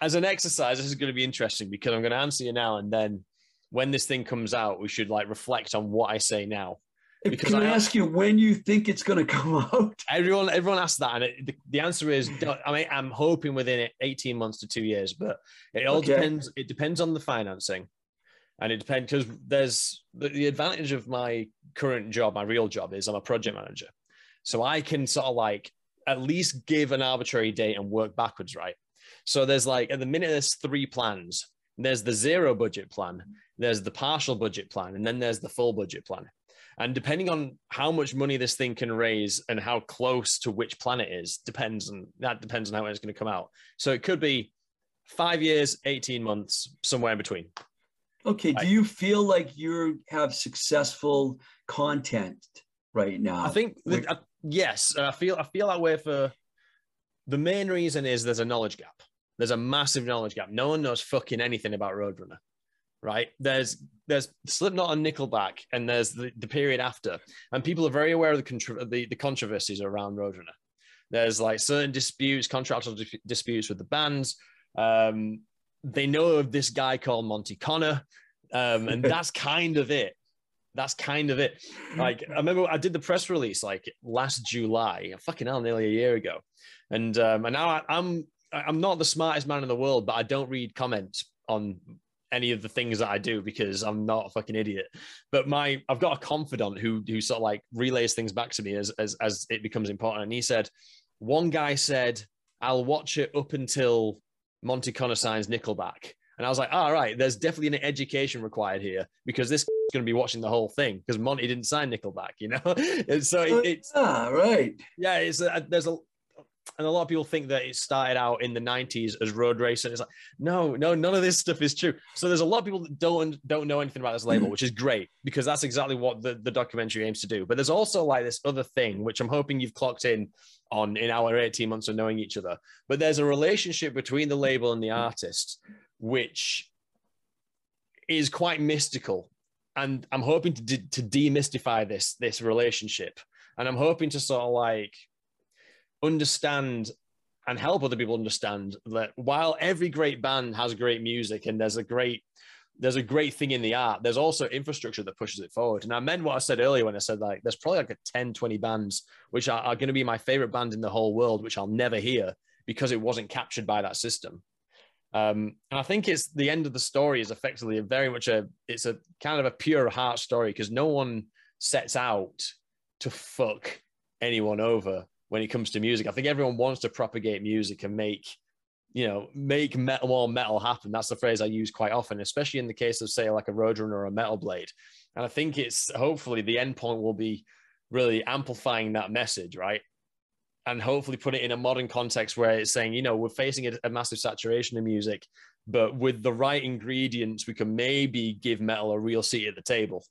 as an exercise, this is going to be interesting because I'm going to answer you now, and then when this thing comes out, we should like reflect on what I say now. Because Can I, I ask you when you think it's going to come out? Everyone, everyone asks that, and it, the, the, answer is, I mean, I'm hoping within 18 months to two years, but it all okay. depends. It depends on the financing, and it depends because there's the, the advantage of my current job, my real job is I'm a project manager, so I can sort of like at least give an arbitrary date and work backwards, right? So there's like at the minute there's three plans. There's the zero budget plan, there's the partial budget plan, and then there's the full budget plan. And depending on how much money this thing can raise and how close to which plan it is, depends on that depends on how it's going to come out. So it could be five years, 18 months, somewhere in between. Okay. Do you feel like you have successful content right now? I think that, uh, yes. I feel I feel that way for the main reason is there's a knowledge gap. There's a massive knowledge gap. No one knows fucking anything about Roadrunner, right? There's there's Slipknot and Nickelback, and there's the, the period after, and people are very aware of the, contra- the, the controversies around Roadrunner. There's like certain disputes, contractual di- disputes with the bands. Um, they know of this guy called Monte Conner, um, and that's kind of it. that's kind of it. Like I remember I did the press release like last July, fucking hell, nearly a year ago, and um, and now I, I'm I'm not the smartest man in the world, but I don't read comments on any of the things that I do because I'm not a fucking idiot. But my I've got a confidant who who sort of like relays things back to me as as as it becomes important. And he said, one guy said, I'll watch it up until Monte Conner signs Nickelback. And I was like, all right, there's definitely an education required here because this is going to be watching the whole thing because Monte didn't sign Nickelback, you know? and so it, it's ah, right. Yeah, it's a, there's a and a lot of people think that it started out in the 90s as road racing. It's like, no, no, none of this stuff is true. So there's a lot of people that don't don't know anything about this label, mm. which is great because that's exactly what the, the documentary aims to do. But there's also like this other thing, which I'm hoping you've clocked in on in our 18 months of knowing each other. But there's a relationship between the label and the artist, which is quite mystical. And I'm hoping to, de- to demystify this this relationship. And I'm hoping to sort of like understand and help other people understand that while every great band has great music and there's a great there's a great thing in the art there's also infrastructure that pushes it forward. And i meant what i said earlier when i said like there's probably like a 10 20 bands which are, are going to be my favorite band in the whole world which i'll never hear because it wasn't captured by that system. Um, and i think it's the end of the story is effectively a very much a it's a kind of a pure heart story because no one sets out to fuck anyone over when it comes to music. I think everyone wants to propagate music and make, you know, make metal or metal happen. That's the phrase I use quite often, especially in the case of say like a Roadrunner or a Metal Blade. And I think it's hopefully the end point will be really amplifying that message, right? And hopefully put it in a modern context where it's saying, you know, we're facing a, a massive saturation of music, but with the right ingredients, we can maybe give metal a real seat at the table.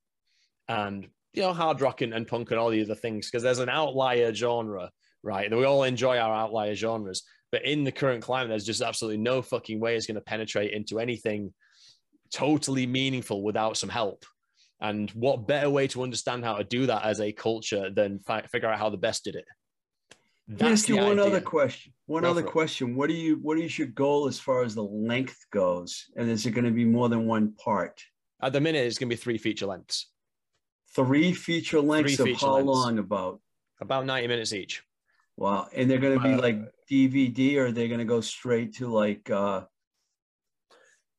And you know, hard rock and, and punk and all the other things, because there's an outlier genre right? And we all enjoy our outlier genres. But in the current climate, there's just absolutely no fucking way it's going to penetrate into anything totally meaningful without some help. And what better way to understand how to do that as a culture than fi- figure out how the best did it? That's ask you one idea. other question. One Go other question. What do you what is your goal as far as the length goes? And is it going to be more than one part? At the minute, it's going to be three feature lengths. Three feature lengths three of feature how lengths. long about? About 90 minutes each. Wow. And they're going to be uh, like DVD or they're they going to go straight to like uh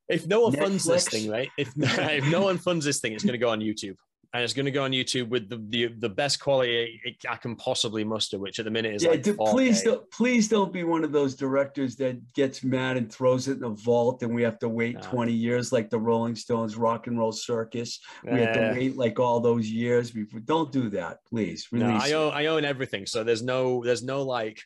if no one Netflix? funds this thing, right? If if no one funds this thing, it's going to go on YouTube and it's going to go on YouTube with the the, the best quality I can possibly muster, which at the minute is yeah. Like do, please don't please don't be one of those directors that gets mad and throws it in a vault, and we have to wait no. twenty years like the Rolling Stones Rock and Roll Circus. We have to eh. wait like all those years before. Don't do that, please. no, I own I own everything, so there's no there's no like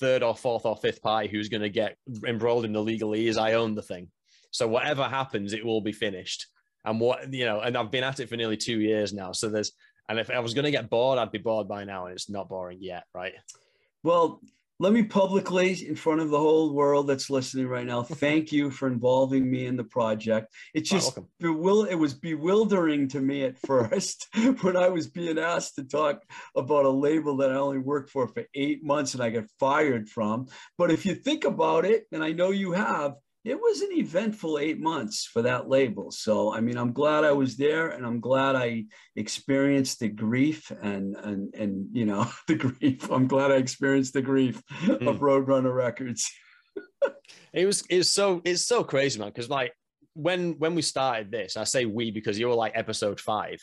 third or fourth or fifth pie who's going to get embroiled in the legalese. I own the thing, so whatever happens, it will be finished and what you know, and I've been at it for nearly two years now. So there's, and if I was going to get bored, I'd be bored by now, and it's not boring yet, right? Well, let me publicly, in front of the whole world that's listening right now, thank you for involving me in the project. It's just bewil- it was bewildering to me at first when I was being asked to talk about a label that I only worked for for eight months and I got fired from. But if you think about it, and I know you have, it was an eventful eight months for that label. So, I mean, I'm glad I was there and I'm glad I experienced the grief and, and, and, you know, the grief. I'm glad I experienced the grief mm. of Roadrunner Records. it was, it's so, it's so crazy, man. Cause like when, when we started this, I say we, because you were like episode five,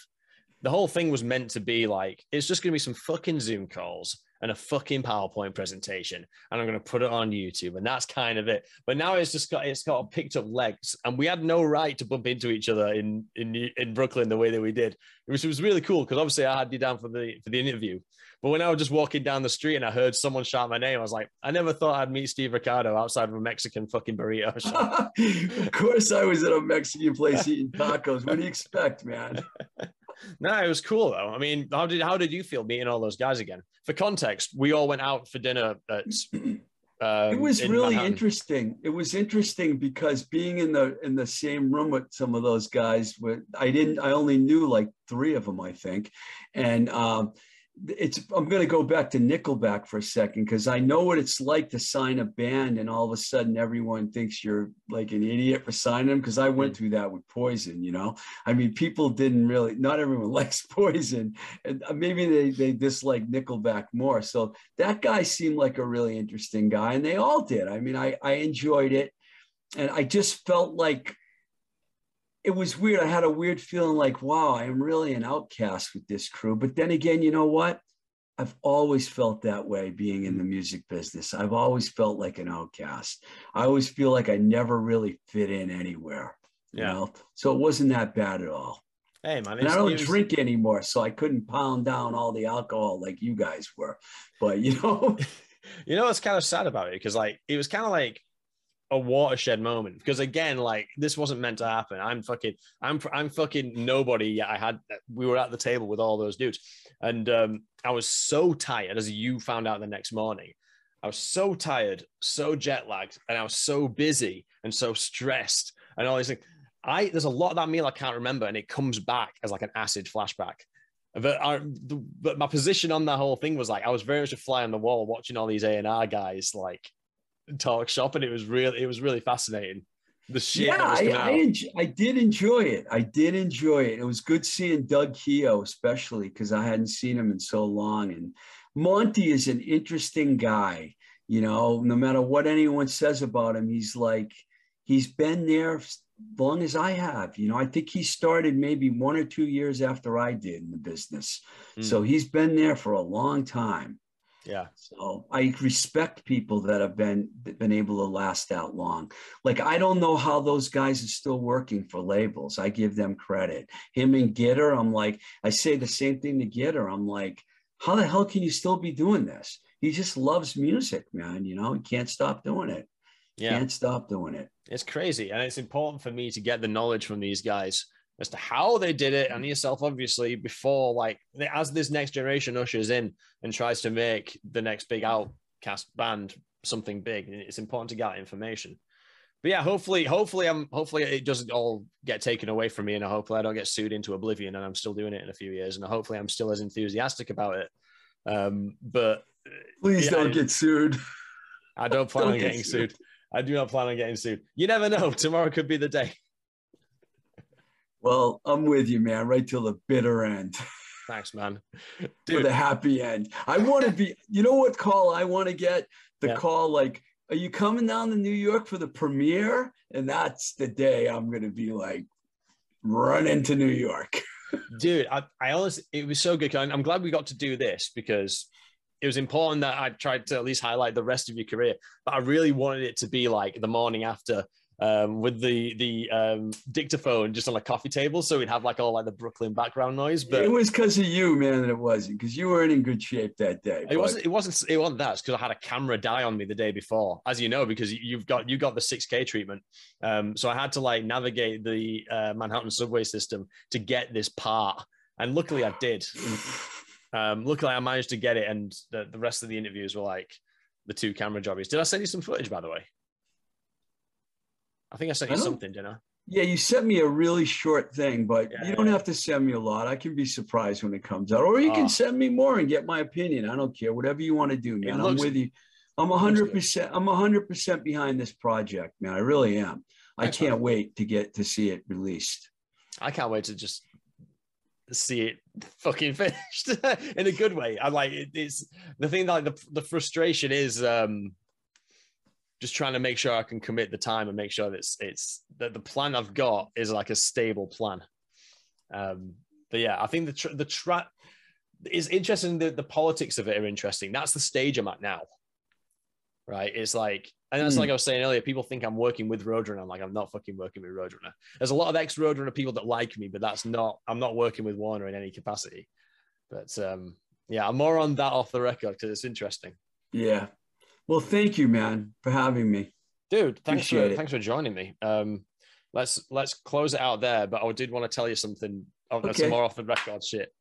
the whole thing was meant to be like, it's just going to be some fucking Zoom calls and a fucking PowerPoint presentation, and I'm going to put it on YouTube, and that's kind of it. But now it's just got it's got picked up legs, and we had no right to bump into each other in in in Brooklyn the way that we did. It was it was really cool because obviously I had you down for the for the interview, but when I was just walking down the street and I heard someone shout my name, I was like, I never thought I'd meet Steve Ricardo outside of a Mexican fucking burrito shop. of course, I was at a Mexican place eating tacos. What do you expect, man? no, it was cool though. I mean, how did how did you feel meeting all those guys again? For context, we all went out for dinner at. Um, it was really Manhattan. interesting. It was interesting because being in the in the same room with some of those guys, with I didn't, I only knew like three of them, I think, and um, it's I'm going to go back to Nickelback for a second because I know what it's like to sign a band and all of a sudden everyone thinks you're like an idiot for signing them because I went mm. through that with Poison, you know. I mean, people didn't really not everyone likes Poison and maybe they they dislike Nickelback more. So that guy seemed like a really interesting guy and they all did. I mean, I I enjoyed it and I just felt like it was weird. I had a weird feeling like, wow, I am really an outcast with this crew. But then again, you know what? I've always felt that way being in the mm. music business. I've always felt like an outcast. I always feel like I never really fit in anywhere. You yeah. know, so it wasn't that bad at all. Hey man, and I don't drink anymore, so I couldn't pound down all the alcohol like you guys were. But you know, you know what's kind of sad about it because like it was kind of like a watershed moment. Because again like this wasn't meant to happen. I'm fucking i'm i'm fucking nobody yet. I had we were at the table with all those dudes. And um, i was so tired as you found out the next morning. I was so tired so jet lagged and i was so busy and so stressed and all these things. I there's a lot of that meal i can't remember and it comes back as like an acid flashback. But, I, but my position on that whole thing was like I was very much a fly on the wall watching all these A and R guys like talk shop, and it was really it was really fascinating. The shit. Yeah, I, I, I, did enjoy it. I did enjoy it. It was good seeing Doug Keogh, especially because I hadn't seen him in so long. And Monte is an interesting guy. You know, no matter what anyone says about him, he's like he's been there as long as I have. You know, I think he started maybe one or two years after I did in the business. Mm. So he's been there for a long time. Yeah. So I respect people that have been been able to last that long. Like I don't know how those guys are still working for labels. I give them credit. Him and Gitter, I'm like, I say the same thing to Gitter. I'm like, how the hell can you still be doing this? He just loves music, man. You know, he can't stop doing it. Yeah. Can't stop doing it. It's crazy. And it's important for me to get the knowledge from these guys as to how they did it and yourself obviously before like as this next generation ushers in and tries to make the next big outcast band something big it's important to get information. But yeah hopefully hopefully i'm hopefully it doesn't all get taken away from me and hopefully i don't get sued into oblivion and i'm still doing it in a few years and hopefully i'm still as enthusiastic about it. Um but please yeah, don't get sued. I don't plan don't on getting sued. sued. I do not plan on getting sued. You never know. Tomorrow could be the day well, I'm with you, man, right till the bitter end. Thanks, man. Dude. For the happy end. I want to be, you know what call I want to get? The yeah. call like, are you coming down to New York for the premiere? And that's the day I'm going to be like, run into New York. Dude, I, I honestly, it was so good. I'm glad we got to do this because it was important that I tried to at least highlight the rest of your career. But I really wanted it to be like the morning after um, with the the um, dictaphone just on a coffee table, so we'd have like all like the Brooklyn background noise. But it was because of you, man. That it wasn't because you weren't in good shape that day. It but... wasn't. It wasn't. It wasn't that. because I had a camera die on me the day before, as you know, because you've got you got the six K treatment. Um, so I had to like navigate the uh, Manhattan subway system to get this part, and luckily I did. um, luckily I managed to get it, and the, the rest of the interviews were like the two camera jobbies. Did I send you some footage, by the way? I think I sent you I something, didn't I? Yeah, you sent me a really short thing, but yeah, you don't yeah. have to send me a lot. I can be surprised when it comes out, or you can ah. send me more and get my opinion. I don't care, whatever you want to do, man. Looks, I'm with you. I'm hundred percent. I'm hundred percent behind this project, man. I really am. I can't wait to get to see it released. I can't wait to just see it fucking finished in a good way. I like it, it's the thing. Like the the frustration is. um just trying to make sure I can commit the time and make sure that it's, it's that the plan I've got is like a stable plan. Um, but yeah, I think the tr- the trap is interesting. The, the politics of it are interesting. That's the stage I'm at now. Right. It's like, and that's mm. like I was saying earlier, people think I'm working with Roadrunner. I'm like, I'm not fucking working with Roadrunner. There's a lot of ex Roadrunner people that like me, but that's not, I'm not working with Warner in any capacity. But um, yeah, I'm more on that off the record because it's interesting. Yeah. Well, thank you, man, for having me. Dude, thanks Appreciate for it. thanks for joining me. Um, let's let's close it out there. But I did want to tell you something. Oh, okay. some more off the record shit.